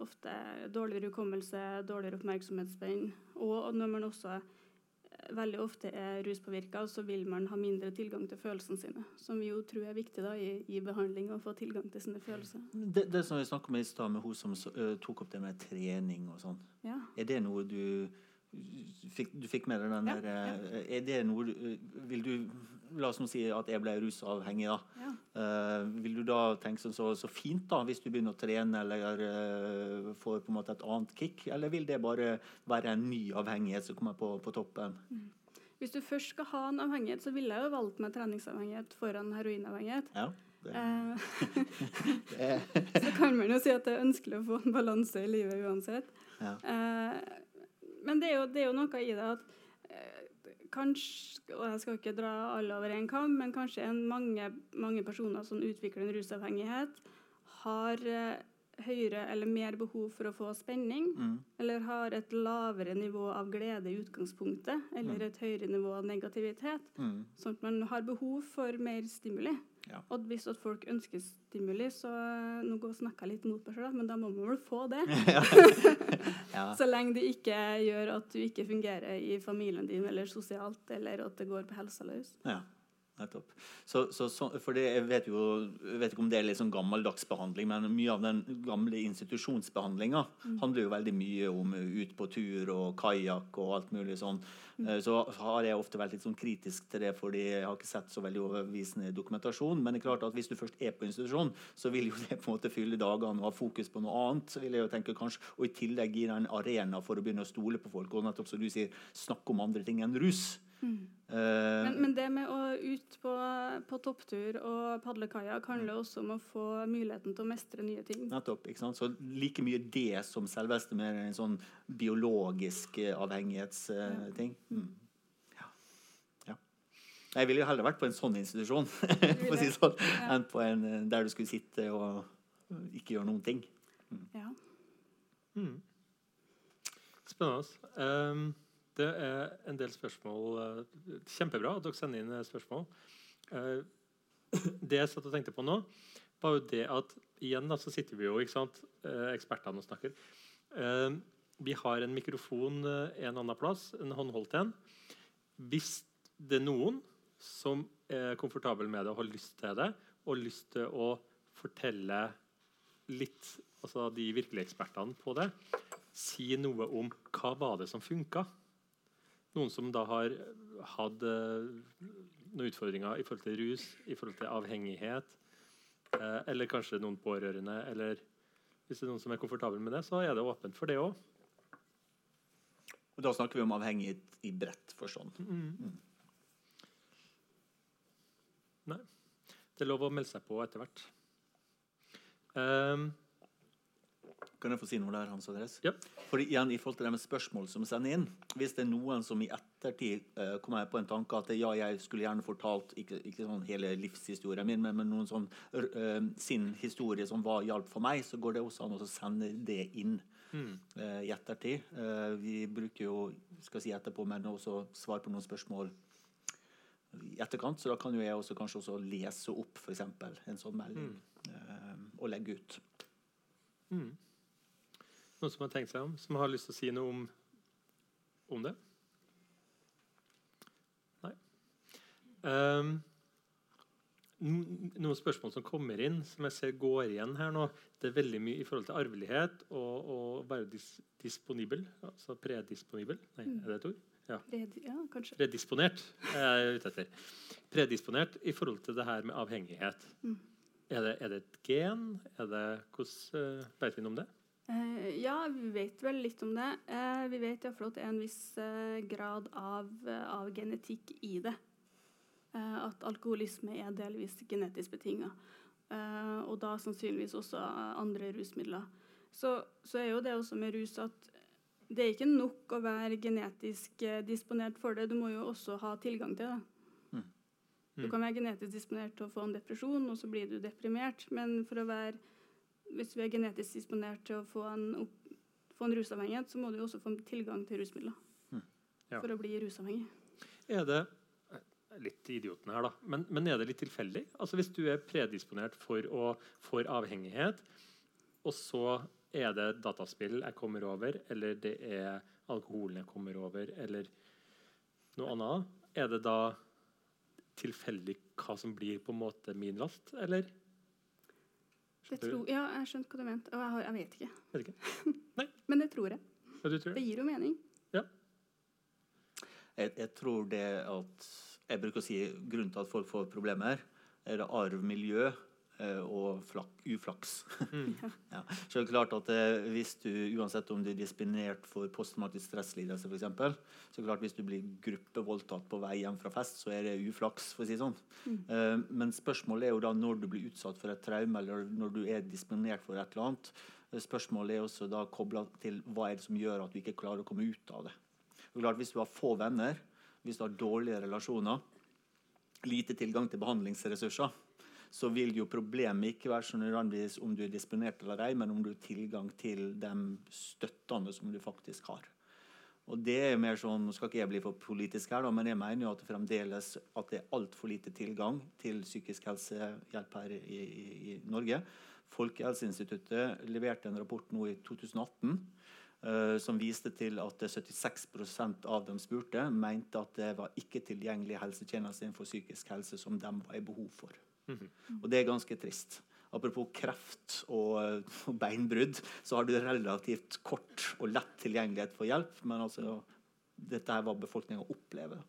ofte dårligere hukommelse, dårligere oppmerksomhetsspenn. Og når man også eh, veldig ofte er ruspåvirka, så vil man ha mindre tilgang til følelsene sine. Som vi jo tror er viktig da, i, i behandling, å få tilgang til sine følelser. Det, det som vi snakket om i stad, med hun som uh, tok opp det med trening og sånn, Ja. er det noe du fikk, du fikk med deg den Ja, der eh, Er det noe du Vil du La oss nå si at jeg ble rusavhengig, da. Ja. Uh, vil du da tenke sånn så, så fint da, hvis du begynner å trene eller uh, får på en måte et annet kick, eller vil det bare være en ny avhengighet som kommer på, på toppen? Hvis du først skal ha en avhengighet, så ville jeg jo valgt meg treningsavhengighet foran heroinavhengighet. Ja, det, Eh, <laughs> så kan man jo si at det er ønskelig å få en balanse i livet uansett. ja. Eh, men det er, jo, det er jo noe i det at eh, kanskje, og jeg skal ikke dra alle over en kam, men kanskje mange, mange personer som utvikler en rusavhengighet, har eh, høyere eller mer behov for å få spenning, Mm. eller har et lavere nivå av glede i utgangspunktet, eller et høyere nivå av negativitet. Mm. Sånn at man har behov for mer stimuli. Ja. Og hvis at folk ønsker stimuli, så eh, Nå går snakker jeg litt mot meg sjøl, men da må man vel få det. <laughs> ja. <laughs> Så lenge det ikke gjør at du ikke fungerer i familien din eller sosialt, eller at det går på helsa løs. Ja, nettopp. Så, så, så, for det, jeg vet jo jeg vet ikke om det er litt sånn gammeldags behandling, men mye av den gamle institusjonsbehandlinga handler jo veldig mye om ut på tur og kajakk og alt mulig sånn. Mm. Så har jeg ofte vært litt sånn kritisk til det, fordi jeg har ikke sett så veldig overbevisende dokumentasjon. Men det er klart at hvis du først er på institusjon, så vil jo det på en måte fylle dagene og ha fokus på noe annet. så vil jeg jo tenke kanskje, Og i tillegg gi deg en arena for å begynne å stole på folk. Og nettopp som du sier, snakke om andre ting enn rus. Eh, Men, men det med å ut på, på topptur og padle kajakk handler også om å få muligheten til å mestre nye ting. Nettopp. ikke sant? Så like mye det som selveste mer en sånn biologisk eh, avhengighetsting. Mm. Ja. ja. Jeg ville jo heller vært på en sånn institusjon <laughs> for å si sånn, Ja. enn på en eh, der du skulle sitte og ikke gjøre noen ting. Ja. Mm. Spennende. Ehm, det er en del spørsmål eh, Kjempebra at dere sender inn spørsmål. Eh, det jeg satt og tenkte på nå, var jo det at igjen da, så sitter vi jo, ikke sant, eh, ekspertene og snakker. Vi har en mikrofon en annen plass, en håndholdt en. Hvis det er noen som er komfortabel med det og har lyst til det, og lyst til å fortelle litt, altså de virkelige ekspertene på det, si noe om hva var det som funka. Noen som da har hatt eh, noen utfordringer i forhold til rus, i forhold til avhengighet, eh, eller kanskje noen pårørende, eller hvis det er noen som er komfortabel med det, så er det åpent for det òg. Og da snakker vi om avhengighet i bredt forstand. Nei. Det er lov å melde seg på etter hvert. Ehm, Kan jeg få si noe der, Hans Andres? Ja. For igjen, i forhold til det med spørsmål som sender inn Hvis det er noen som i ettertid uh, kommer på en tanke at ja, jeg skulle gjerne fortalt ikke, ikke sånn hele livshistorien min, men, men noen sånn uh, sin historie som var hjalp for meg, så går det også an å sende det inn mm, uh, i ettertid. Vi bruker jo skal si etterpå, men også svar på noen spørsmål i etterkant. Så da kan jo jeg også kanskje også lese opp eksempel, en sånn melding eh, og legge ut. mm. Noen som har tenkt seg om, som har lyst til å si noe om, om det? Nei. Um, noen spørsmål som kommer inn, som jeg ser går igjen her nå, det er veldig mye i forhold til arvelighet og, å være dis disponibel. Altså predisponibel. Nei, er det et ord? Ja. Ja, kanskje. Predisponert er jeg ute etter. Predisponert i forhold til det her med avhengighet. Mm. Er, det, er det et gen? Er det, hvordan uh, vet vi noe om det? Eh, ja, vi vet vel litt om det. Eh, vi vet iallfall at det er en viss eh, grad av, av genetikk i det. At alkoholisme er delvis genetisk betinga. Og da sannsynligvis også andre rusmidler. Så, så er jo det også med rus at det er ikke nok å være genetisk disponert for det. Du må jo også ha tilgang til det. Mm. Du kan være genetisk disponert til å få en depresjon, og så blir du deprimert. Men for å være, hvis vi er genetisk disponert til å få en, opp, få en rusavhengighet, så må du jo også få tilgang til rusmidler Mm. Ja. for å bli rusavhengig. Er det er litt idioten her, da. Men, men er det litt tilfeldig? Altså Hvis du er predisponert for, å, for avhengighet, og så er det dataspill jeg kommer over, eller det er alkoholen jeg kommer over, eller noe annet, er det da tilfeldig hva som blir på en måte min last, eller? Det tror, ja, jeg skjønte hva du mente. Og jeg, har, jeg vet ikke. Vet ikke. <laughs> Men det tror jeg. Ja, du tror Det du? gir jo mening. Jeg, jeg tror det at Jeg bruker å si grunnen til at folk får problemer, er det arv, miljø og flak, uflaks. <laughs> Mm. ja. Så det er klart at eh, hvis du, Uansett om du er disponert for posttraumatisk stresslidelse, for eksempel, så er det klart hvis du blir gruppevoldtatt på vei hjem fra fest, så er det uflaks. for å si sånn. Eh, men spørsmålet er jo da når du blir utsatt for et traume, eller når du er disponert for et eller annet. eh, Spørsmålet er også da kobla til hva er det som gjør at du ikke klarer å komme ut av det. Det er klart, hvis du har få venner, hvis du har dårlige relasjoner, lite tilgang til behandlingsressurser, så vil jo problemet ikke være så nødvendigvis om du er disponert eller ei, men om du har tilgang til de støttene som du faktisk har. Og det er mer sånn, Nå skal ikke jeg bli for politisk her, da, men jeg mener jo at det fremdeles at det er altfor lite tilgang til psykisk helsehjelp her i, i, i Norge. Folkehelseinstituttet leverte en rapport nå i 2018 uh, som viste til at 76% av dem spurte mente at det var ikke tilgjengelige helsetjenester innenfor psykisk helse som de var i behov for. Og det er ganske trist. Apropos kreft og, eh, <laughs> beinbrudd, så har du relativt kort og lett tilgjengelighet for hjelp. Men altså, dette er hva befolkninga opplever.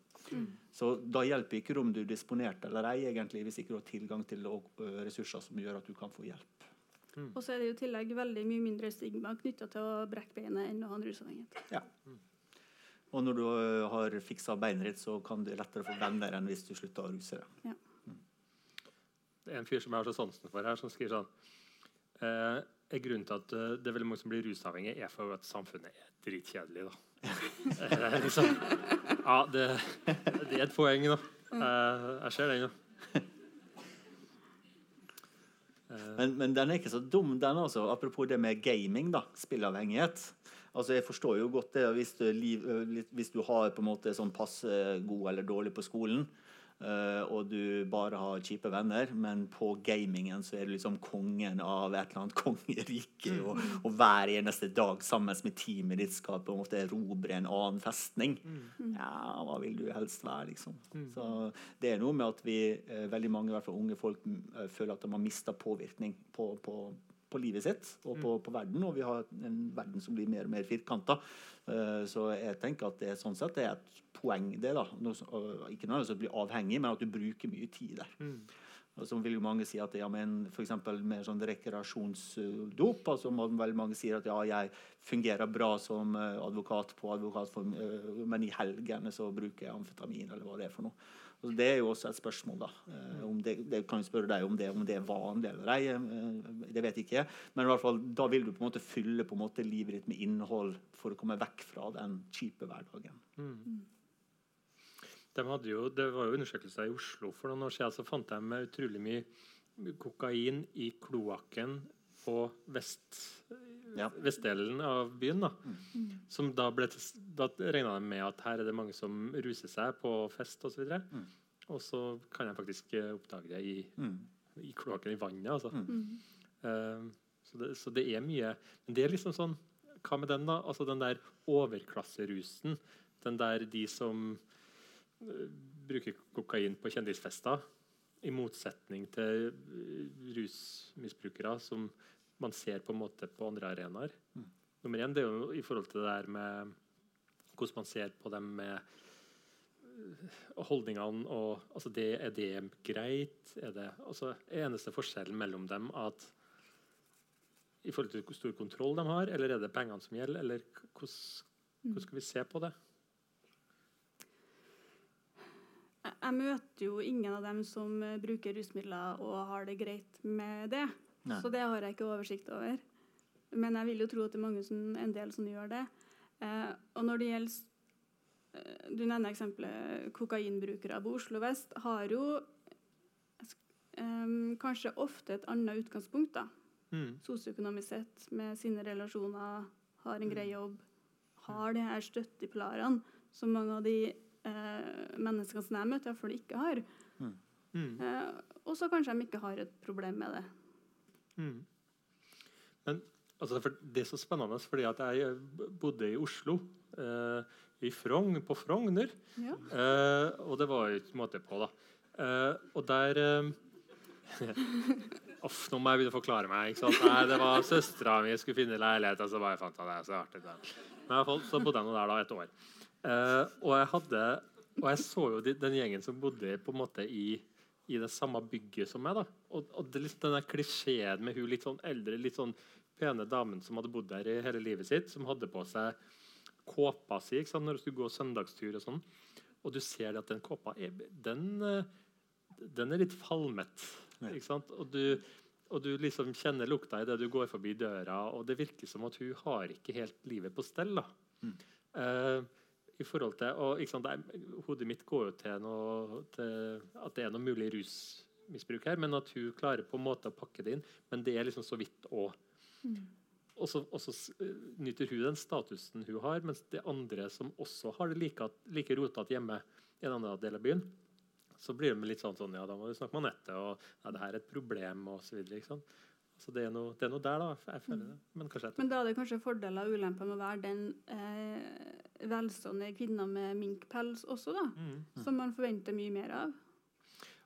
Så da hjelper ikke om du er disponert eller ei, egentlig, hvis ikke du har tilgang til ressurser som gjør at du kan få hjelp. Og så er det jo i tillegg veldig mye mindre stigma knytta til å brekke beinet enn å ha en rusavhengighet. Og når du har fiksa beinet ditt, så kan du lettere få venner enn hvis du slutter å ruse deg. Det er en fyr som jeg har så sansen for her, som skriver sånn eh, er Grunnen til at eh, det er veldig mange som blir rusavhengige, er for at samfunnet er dritkjedelig. da. <laughs> Eh, liksom, ja, det, det er et poeng, da. Eh, jeg ser den, da. Eh, Men, men den er ikke så dum, den altså. Apropos det med gaming, da. Spillavhengighet. Altså, Jeg forstår jo godt det hvis du, liv, hvis du har på en måte sånn passe god eller dårlig på skolen, og du bare har kjipe venner, men på gamingen så er du liksom kongen av et eller annet <laughs> kongerike, og, og hver eneste dag sammen med teamet ditt skal på en måte erobre en annen festning. Ja, hva vil du helst være, liksom? Så det er noe med at vi, eh, veldig mange, i hvert fall unge folk, eh, føler at de har mista påvirkning på, på, på livet sitt og på, på verden, og vi har en verden som blir mer og mer firkanta. Eh, så jeg tenker at det sånn sett det er et poeng, det. da. Noe, og ikke nødvendigvis å bli avhengig, men at du bruker mye tid der. Og så vil jo mange si at ja, men for eksempel med sånn rekreasjonsdop, altså må veldig mange sier at ja, jeg fungerer bra som eh, advokat på advokatform, eh, men i helgene så bruker jeg amfetamin, eller hva det er for noe. Og det er jo også et spørsmål, da. Eh, det, det kan jo spørre deg om det, om det er vanlig eller ei. eh, Det vet jeg ikke. Men i hvert fall, da vil du på en måte fylle på en måte livet ditt med innhold for å komme vekk fra den kjipe hverdagen. De hadde jo, det var jo undersøkelser i Oslo for noen år siden. Så fant de utrolig mye kokain i kloakken på vest, Ja. vestdelen av byen. da. Som da ble Da regna de med at her er det mange som ruser seg på fest osv. Og, Mm. og så kan jeg faktisk eh, oppdage det i, Mm. i kloakken i vannet. altså. Mm. Eh, så, det, så det er mye. Men det er liksom sånn Hva med den, da? Altså den der overklasserusen. Den der de som eh, bruker kokain på kjendisfester. I motsetning til eh, rusmisbrukere som man ser på en måte på andre arenaer. Nummer én det er jo i forhold til det der med hvordan man ser på dem med eh, holdningene og altså det, Er det greit? Er det, altså, eneste forskjellen mellom dem at i forhold til hvor stor kontroll de har, eller er det pengene som gjelder? Eller hvordan, hvordan skal vi se på det? Jeg møter jo ingen av dem som eh, bruker rusmidler og har det greit med det. Nei. Så det har jeg ikke oversikt over. Men jeg vil jo tro at det er mange som, en del som gjør det. Eh, og når det gjelder eh, Du nevner eksempelet kokainbrukere på Oslo vest. Har jo eh, kanskje ofte et annet utgangspunkt, da. Mm. Sosioøkonomisk sett, med sine relasjoner, har en grei jobb. Har de her støttepilarene som mange av de eh, menneskene som jeg møter, iallfall ikke har. Mm. Eh, og så kanskje de ikke har et problem med det. Mm. Men altså, for det er så spennende, fordi at jeg bodde i Oslo. Eh, i Frogn, på Frogner. Ja. Eh, og det var jo ikke måte på, da. Eh, og der eh, <laughs> Uff, nå må jeg begynne å forklare meg. ikke sant? Nei, det var Søstera mi skulle finne leilighet, og så bare fant jeg det. så artig det. Men i hvert fall så bodde jeg nå der da et år. Eh, og jeg hadde og jeg så jo de, den gjengen som bodde på en måte i, i det samme bygget som meg. da. Og, og det, den der klisjeen med hun litt sånn eldre, litt sånn pene damen som hadde bodd der i hele livet sitt, som hadde på seg kåpa si ikke sant, når hun skulle gå søndagstur. Og sånn. Og du ser at den kåpa er, den, den er litt falmet. Ja. Ikke sant? Og du, og du liksom kjenner lukta idet du går forbi døra, og det virker som at hun har ikke helt livet på stell. da. Mm. Eh, i forhold til, og sant, det er, Hodet mitt går jo til, noe, til at det er noe mulig rusmisbruk her, men at hun klarer på en måte å pakke det inn. Men det er liksom så vidt òg. Og så, og så eh, nyter hun den statusen hun har, mens det andre som også har det like, like rotete hjemme i en annen del av byen, så blir de litt sånn, sånn ja, da må du snakke med Anette, og ja, det her er et problem, og så videre. ikke sant? Så det er noe, det er noe der, da. Jeg føler det. Men kanskje jeg Men da er det kanskje fordeler og ulemper med å være den eh, velstående kvinna med minkpels også, da. Mm. Som man forventer mye mer av.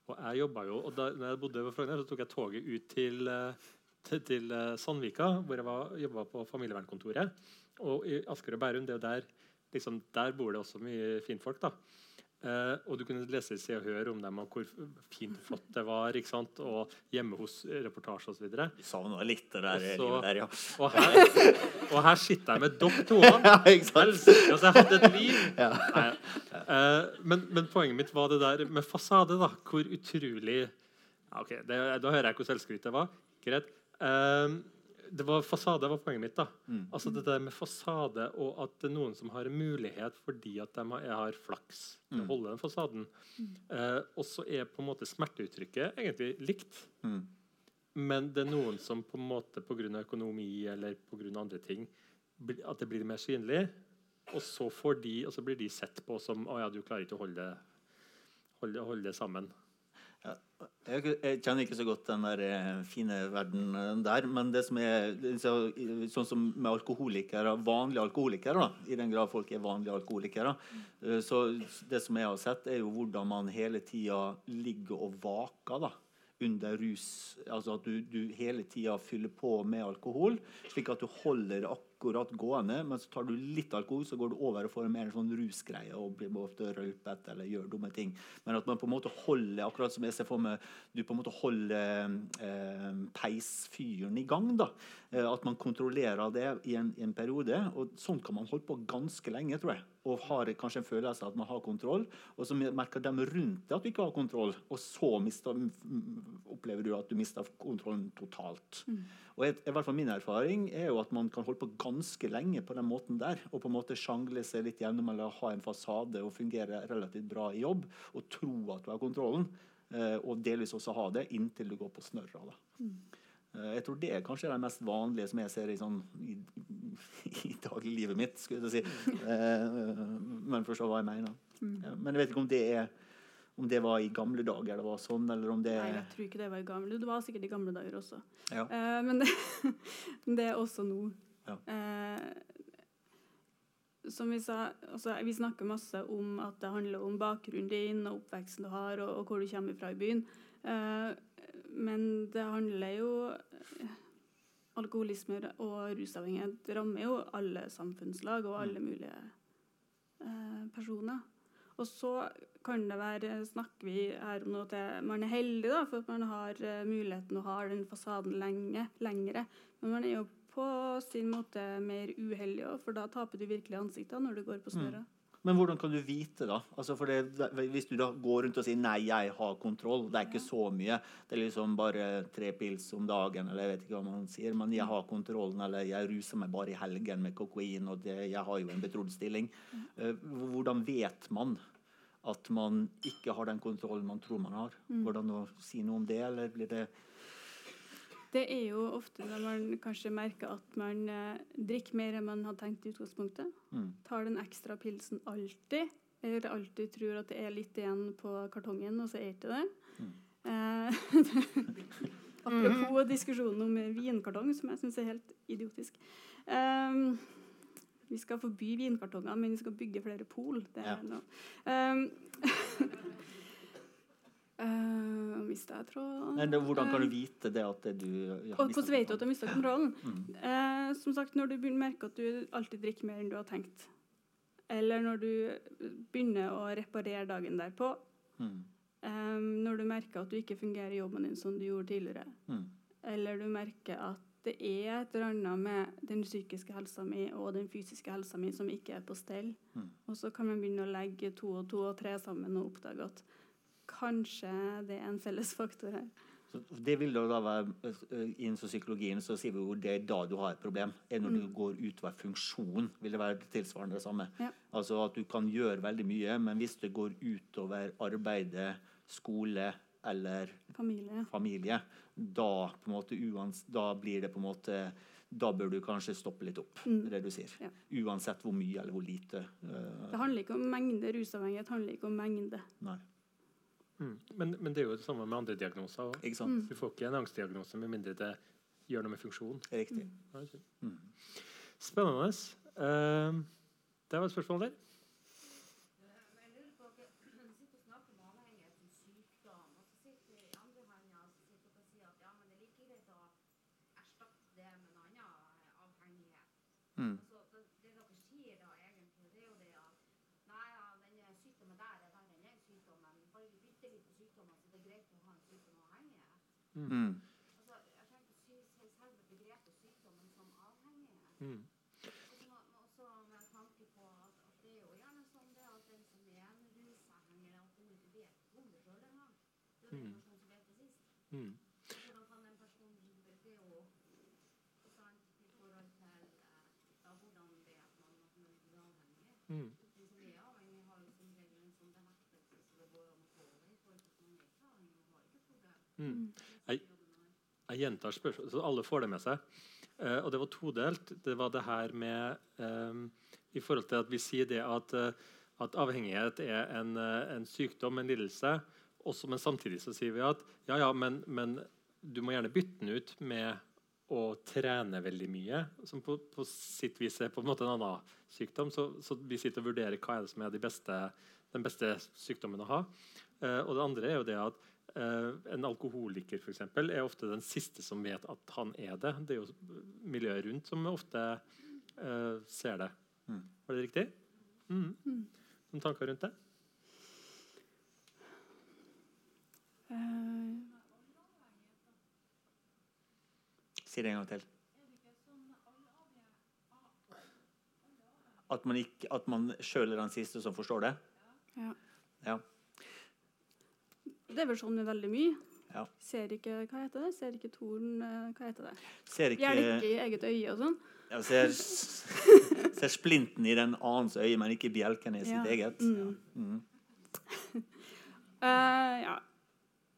Og jeg jobbet jo, og da når jeg bodde på Frogner, så tok jeg toget ut til, eh, til, til eh, Sandvika, hvor jeg var, jobba på familievernkontoret. Og i Asker og Bærum, det er der, liksom, der bor det også mye finfolk. da. Eh, og du kunne lese i Se og Hør om dem, og hvor fint flott det var. ikke sant? Og hjemme hos-reportasje osv. Vi savna litt det der Også, livet der, ja. Og, her- og her sitter jeg med dere to. <laughs> ja? Altså, jeg hadde et liv! <laughs> Ja. Eh, men, men poenget mitt var det der med fasade. da, Hvor utrolig ja, ok, det, Da hører jeg hvor selvskryt det var. Greit. Eh, det var Fasade var poenget mitt. da. Mm. Altså det der med fasade, og at det er noen som har mulighet fordi at de har, jeg har flaks til å Mm. holde den fasaden. Eh, og så er på en måte smerteuttrykket egentlig likt. Mm. Men det er noen som på en måte pga. økonomi eller på grunn av andre ting at det blir mer synlig. Og så, får de, og så blir de sett på som å ja, du klarer ikke å holde, holde, holde det Jeg, kjenner ikke så godt den der eh, fine verden eh, der. Men det som er så, sånn som med alkoholikere, vanlige alkoholikere, da, i den grad folk er vanlige alkoholikere eh, så Det som jeg har sett, er jo hvordan man hele tida ligger og vaker da, under rus. Altså at du, du hele tida fyller på med alkohol, slik at du holder det akkurat gående. Men så tar du litt alkohol, så går du over og får en mer sånn rusgreie og blir ofte rølpete eller gjør dumme ting. Men at man på en måte holder akkurat som jeg ser for meg, du på en måte holder eh, peisfyren i gang. da. Eh, at man kontrollerer det i en, i en periode. og Sånn kan man holde på ganske lenge, tror jeg. Og har kanskje en følelse av at man har kontroll. Og så merker de rundt deg at du ikke har kontroll, og så mister, opplever du at du mister kontrollen totalt. Og et, i hvert fall Min erfaring er jo at man kan holde på ganske lenge på den måten der. Og på en måte sjangle seg litt gjennom eller ha en fasade og fungere relativt bra i jobb. Og tro at du har kontrollen. Eh, og delvis også ha det inntil du går på snørra. da. Eh, Jeg tror det er kanskje det mest vanlige som jeg ser i, sånn, i, i dagliglivet mitt. skulle jeg si. Eh, Men forstå hva jeg mener. Men jeg vet ikke om det er om det var i gamle dager det var sånn, eller om det Nei, jeg tror ikke det var i gamle Det var sikkert i gamle dager også. Ja. Eh, men det, <laughs> det er også nå. Ja. Eh, som vi sa, altså, vi snakker masse om at det handler om bakgrunnen din og oppveksten du har, og, og hvor du kommer fra i byen. Men det handler jo Alkoholisme og rusavhengighet rammer jo alle samfunnslag og alle mulige eh, personer. Og så kan det være Snakker vi her om noe til man er heldig da, for at man har eh, muligheten og har den fasaden lenge, lengre. Men man er jo på sin måte mer uheldig òg, for da taper du virkelig ansiktet når du går på snøra. Men hvordan kan du vite, da? Altså det, hvis du da går rundt og sier 'nei, jeg har kontroll', det er ikke så mye. Det er liksom bare tre pils om dagen, eller jeg vet ikke hva man sier. Men 'jeg har kontrollen', eller 'jeg ruser meg bare i helgen med kokain', og det, 'jeg har jo en betrodd stilling'. Eh, hvordan vet man at man ikke har den kontrollen man tror man har? Hvordan å si noe om det, eller blir det Det er jo ofte når man kanskje merker at man eh, drikker mer enn man hadde tenkt i utgangspunktet. Mm. Tar den ekstra pilsen alltid, eller alltid tror at det er litt igjen på kartongen, og så er det ikke det. Eh, <laughs> apropos diskusjonen om vinkartong, som jeg syns er helt idiotisk. Um, vi skal forby vinkartonger, men vi skal bygge flere pol. Det er Ja. noe. Um, <laughs> uh, Mista jeg tråden? Nei, det, Hvordan kan du vite det at det du ja, hvordan vet du at du har mista kontrollen? Mm. Uh, som sagt, når du begynner å merke at du alltid drikker mer enn du har tenkt, eller når du begynner å reparere dagen derpå, Mm. eh, når du merker at du ikke fungerer i jobben din som du gjorde tidligere, Mm. eller du merker at det er et eller annet med den psykiske helsa mi og den fysiske helsa mi som ikke er på stell, Mm. og så kan man begynne å legge to og to og tre sammen og oppdage at kanskje det er en felles faktor her. Så det vil da være eh, Innenfor psykologien så sier vi jo det er da du har et problem. er Når du går utover funksjon, vil det være tilsvarende det samme. Ja. Altså at du kan gjøre veldig mye, men hvis det går utover arbeidet, skole eller Familie. familie, da, på en måte, da blir det på en måte da bør du kanskje stoppe litt opp. Mm. Redusere. Ja. Uansett hvor mye eller hvor lite. Uh, Det handler ikke om mengde rusavhengighet, handler ikke om mengde. nei. Mm. Men, men det er jo det samme med andre diagnoser òg. Ikke sant? Du får ikke en angstdiagnose med mindre det gjør noe med funksjon. Riktig. Fint. Mm. Spennende. Uh, det var et spørsmål der. Men Mm. Mm. Jeg, jeg gjentar spørsmålet, så alle får det med seg. Eh, og det var todelt. Det var det her med eh, I forhold til at vi sier det at, eh, at avhengighet er en, eh, en sykdom, en lidelse. Også, men samtidig så sier vi at ja, ja, men, men du må gjerne bytte den ut med å trene veldig mye, som på, på sitt vis er på en måte en annen sykdom. Så, så vi sitter og vurderer hva er det som er de beste, den beste sykdommen å ha. Eh, og det andre er jo det at en alkoholiker for eksempel, er ofte den siste som vet at han er det. Det er jo miljøet rundt som ofte uh, ser det. Mm. Var det riktig? Mm. Noen tanker rundt det? Uh. Si det en gang til. At man, ikke, at man sjøl er den siste som forstår det? ja. Ja. Det er vel sånn med veldig mye. Ja. Ser ikke Hva heter det? Ser ikke torn eh, Hva heter det? Ser ikke, Hjelke i eget øye og sånn. ja, ser, <laughs> ser splinten i den annens øye, men ikke bjelken i sitt Ja. eget. Mm. Mm. Uh, <laughs> ja.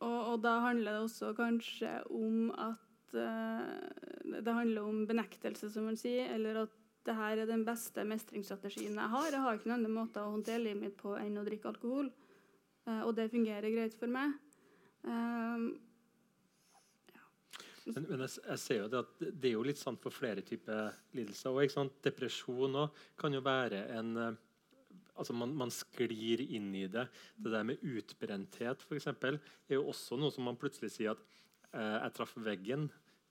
Og, og da handler det også kanskje om at uh, Det handler om benektelse, som man sier, eller at det her er den beste mestringsstrategien jeg har. Jeg har ikke noen annen måte å håndtere livet mitt på enn å drikke alkohol. Eh, og det fungerer greit for meg. Eh, Men, men jeg, jeg ser jo det at det- er jo litt sant for flere typer lidelser. Og. Depresjon òg kan jo være en eh, Altså man, man sklir inn i det. Det der med utbrenthet for eksempel, er jo også noe som man plutselig sier at eh, jeg traff veggen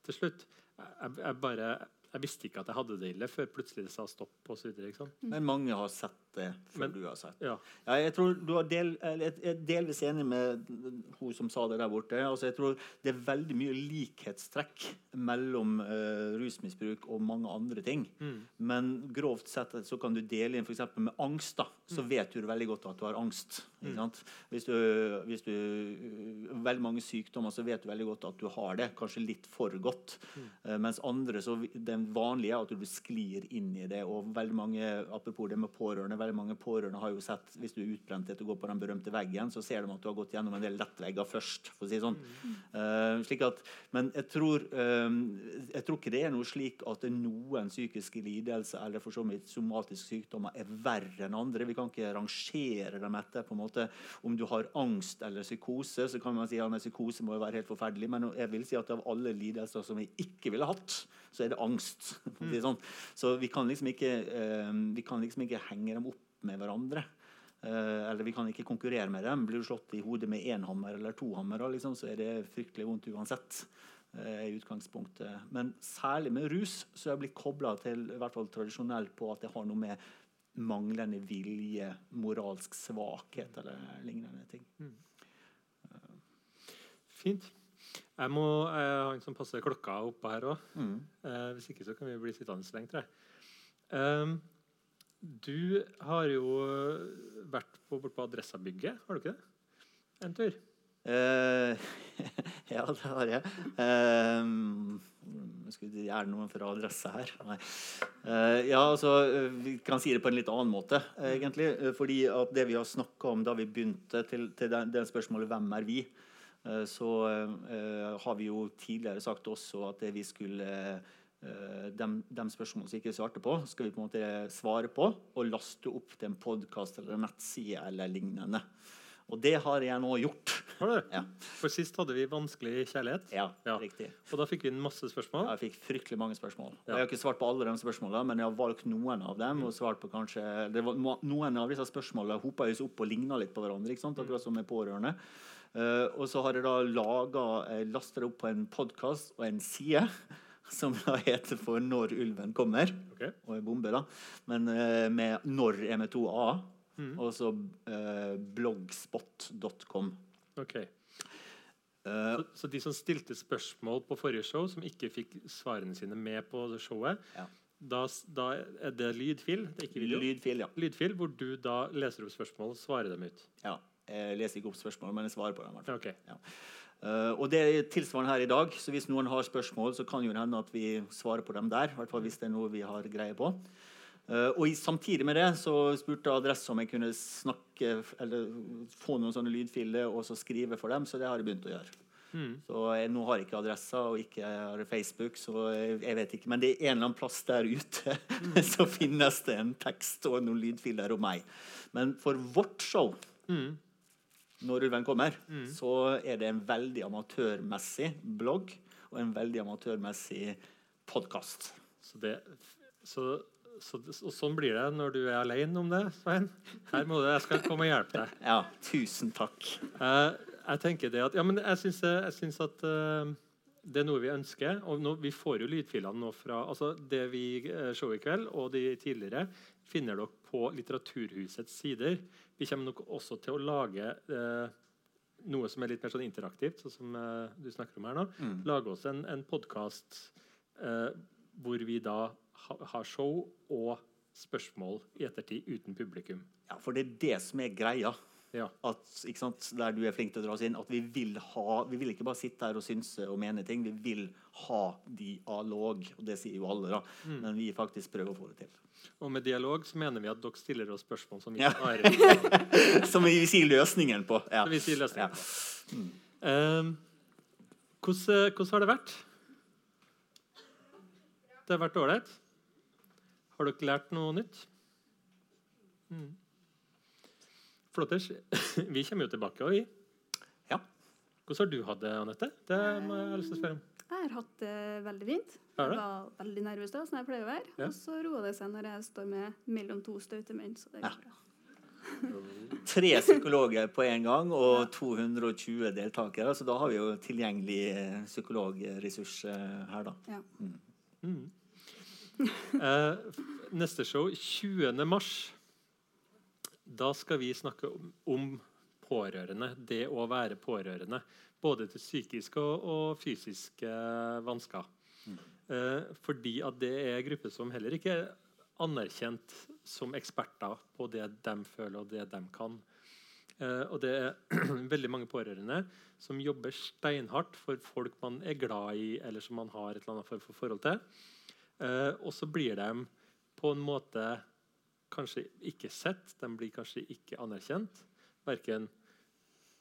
til slutt. Jeg, jeg, bare, jeg visste ikke at jeg hadde det ille før plutselig det sa stopp. Og så videre. Men mange har sett det før Men- du har sett. Ja. Ja, jeg tror du har del, jeg er delvis enig med hun som sa det der borte. Altså, jeg tror det er veldig mye likhetstrekk mellom uh, rusmisbruk og mange andre ting. Mm. Men grovt sett så kan du dele inn f.eks. med angst. da, Så Mm. vet du veldig godt at du har angst. Sant? Hvis du, hvis du Veldig mange sykdommer så vet du veldig godt at du har det. Kanskje litt for godt. Mm. Eh, mens andre så Den vanlige er at du sklir inn i det. og veldig mange, Apropos det med pårørende. Veldig mange pårørende har jo sett Hvis du er utbrent etter å gå på den berømte veggen, så ser de at du har gått gjennom en del lettvegger først. for å si sånn. sånn. Uh, slik at, men jeg tror, eh, jeg tror ikke det er noe slik at noen psykiske lidelser eller for så vidt somatiske sykdommer er verre enn andre. Vi kan ikke rangere dem etter på en måte om du har angst eller psykose. Så kan man si at ja, psykose må jo være helt forferdelig, men jeg vil si at av alle lidelser som vi ikke ville hatt, så er det angst. <laughs> det sånn. Så vi kan liksom ikke, eh, vi kan liksom ikke henge dem opp med hverandre. Eh, eller vi kan ikke konkurrere med dem. Blir du slått i hodet med én hammer eller to hammere, liksom, så er det fryktelig vondt uansett. eh, i utgangspunktet. Men særlig med rus så er jeg blitt kobla til i hvert fall tradisjonelt på at det har noe med manglende vilje, moralsk svakhet eller lignende ting. Fint. Jeg må eh, ha en som passer klokka oppå her òg. Mm. Eh, hvis ikke så kan vi bli sittende lenge, tror jeg. Ehm, du har jo vært på, bort på Adressabygget, har du ikke det? En tur. Uh, <laughs> ja, det har jeg. Uh, skal vi gjøre noe for adresse her? Nei. Uh, ja, altså, eh, Vi kan si det på en litt annen måte, eh, egentlig. eh, fordi at det vi har snakka om da vi begynte til, til den, den, spørsmålet 'Hvem er vi?' eh, så eh, har vi jo tidligere sagt også at det vi skulle eh, de, de spørsmålene som ikke svarte på, skal vi på en måte svare på og laste opp til en podkast eller en nettside eller lignende. Og det har jeg nå gjort. Ja, For sist hadde vi vanskelig kjærlighet. ja, Ja. riktig. Og da fikk vi inn masse spørsmål. Jeg fikk fryktelig mange spørsmål. Ja. Jeg har ikke svart på alle de spørsmålene, men jeg har valgt noen av dem. og svart på kanskje, det var, Noen av disse spørsmålene hopa seg opp og ligna litt på hverandre, akkurat som med pårørende. Uh, og så har jeg da laga Lasta det opp på en podkast og en side som da heter For når ulven kommer. okay. Og en bombe, da. Men uh, med når er med to a. Mm. Og så uh, blogspot.com. Ok. Uh, Så, så de som stilte spørsmål på forrige show, som ikke fikk svarene sine med på showet, Ja. da, da er det lydfil, det er ikke video. lydfil, ja. Lydfil, hvor du da leser opp spørsmål og svarer dem ut. ja. Jeg leser ikke opp spørsmål, men jeg svarer på dem. Okay. hvert Eh, og det er tilsvarende her i dag, så hvis noen har spørsmål, så kan jo det hende at vi svarer på dem der. I hvert fall hvis det er noe vi har greie på. Uh, og i, samtidig med det så spurte Adresse om jeg kunne snakke eller få noen sånne lydfiler og så skrive for dem, så det har jeg begynt å gjøre. Mm. Så jeg, Nå har jeg ikke adressa og ikke har Facebook, så jeg, jeg vet ikke. Men det er en eller annen plass der ute <laughs> så finnes det en tekst og noen lydfiler om meg. Men for vårt show Mm. Når ulven kommer, så er det en veldig amatørmessig blogg og en veldig amatørmessig podkast. Så det, så, så, og sånn blir det når du er alene om det, Svein. Her må du, jeg skal komme og hjelpe deg. Ja, tusen takk. Uh, jeg tenker det at, ja, men jeg syns, at uh, det er noe vi ønsker. og nå, Vi får jo lydfilene nå fra altså Det vi uh, show i kveld og de tidligere finner dere på Litteraturhusets sider. Vi kommer nok også til å lage eh, noe som er litt mer sånn interaktivt, sånn som eh, du snakker om her nå. Mm. Lage oss en, en podkast hvor vi da ha, har show og spørsmål i ettertid uten publikum. Ja, For det er det som er greia. Ja. At, sant, der du er flink til å dra oss inn, at vi vil ha Vi vil ikke bare sitte her og synse og mene ting. Vi vil ha dialog. Og det sier jo alle, da. Men vi faktisk prøver å få det til. Og med dialog så mener vi at dere stiller oss spørsmål som vi Ja. <laughs> Som vi sier løsningen på. Ja. Som vi sier løsningen Ja. på. Um, hvordan, hvordan har det vært? Det har vært ålreit? Har dere lært noe nytt? Mm. Flotters. <laughs> Vi kommer jo tilbake òg, vi. Ja. Hvordan har du hatt det, Anette? Det må jeg ha lyst til å spørre om. Jeg har hatt det veldig fint. Jeg var veldig nervøs da, som jeg pleier å være. Ja. Og så roer det seg når jeg står med mellom to staute menn. Så det Ja. går <laughs> bra. Tre psykologer på en gang og 220 deltakere. Så da har vi jo tilgjengelig eh, psykologressurs eh, her, da. Ja. Mm. <laughs> Eh, neste show 20. mars. Da skal vi snakke om, om pårørende, det å være pårørende. Både til psykiske og, og fysiske vansker. Eh, fordi at det er en gruppe som heller ikke er anerkjent som eksperter på det de føler og det de kan. Eh, og det er <clears throat> veldig mange pårørende som jobber steinhardt for folk man er glad i, eller som man har et eller annet form for forhold til. Eh, og så blir de på en måte kanskje ikke sett, de blir kanskje ikke anerkjent. Verken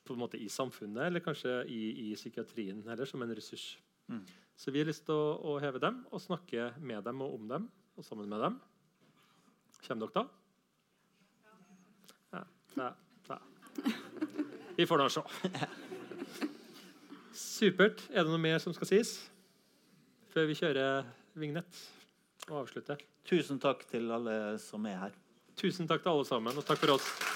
på en måte i samfunnet eller kanskje i, i psykiatrien heller, som en ressurs. Mm. Så vi har lyst til å, å heve dem og snakke med dem og om dem og sammen med dem. Kommer dere da? Ja. ja, ja. Vi får da se. Supert. Er det noe mer som skal sies før vi kjører vignett og avslutte. Tusen takk til alle som er her. Tusen takk til alle sammen, og takk for oss.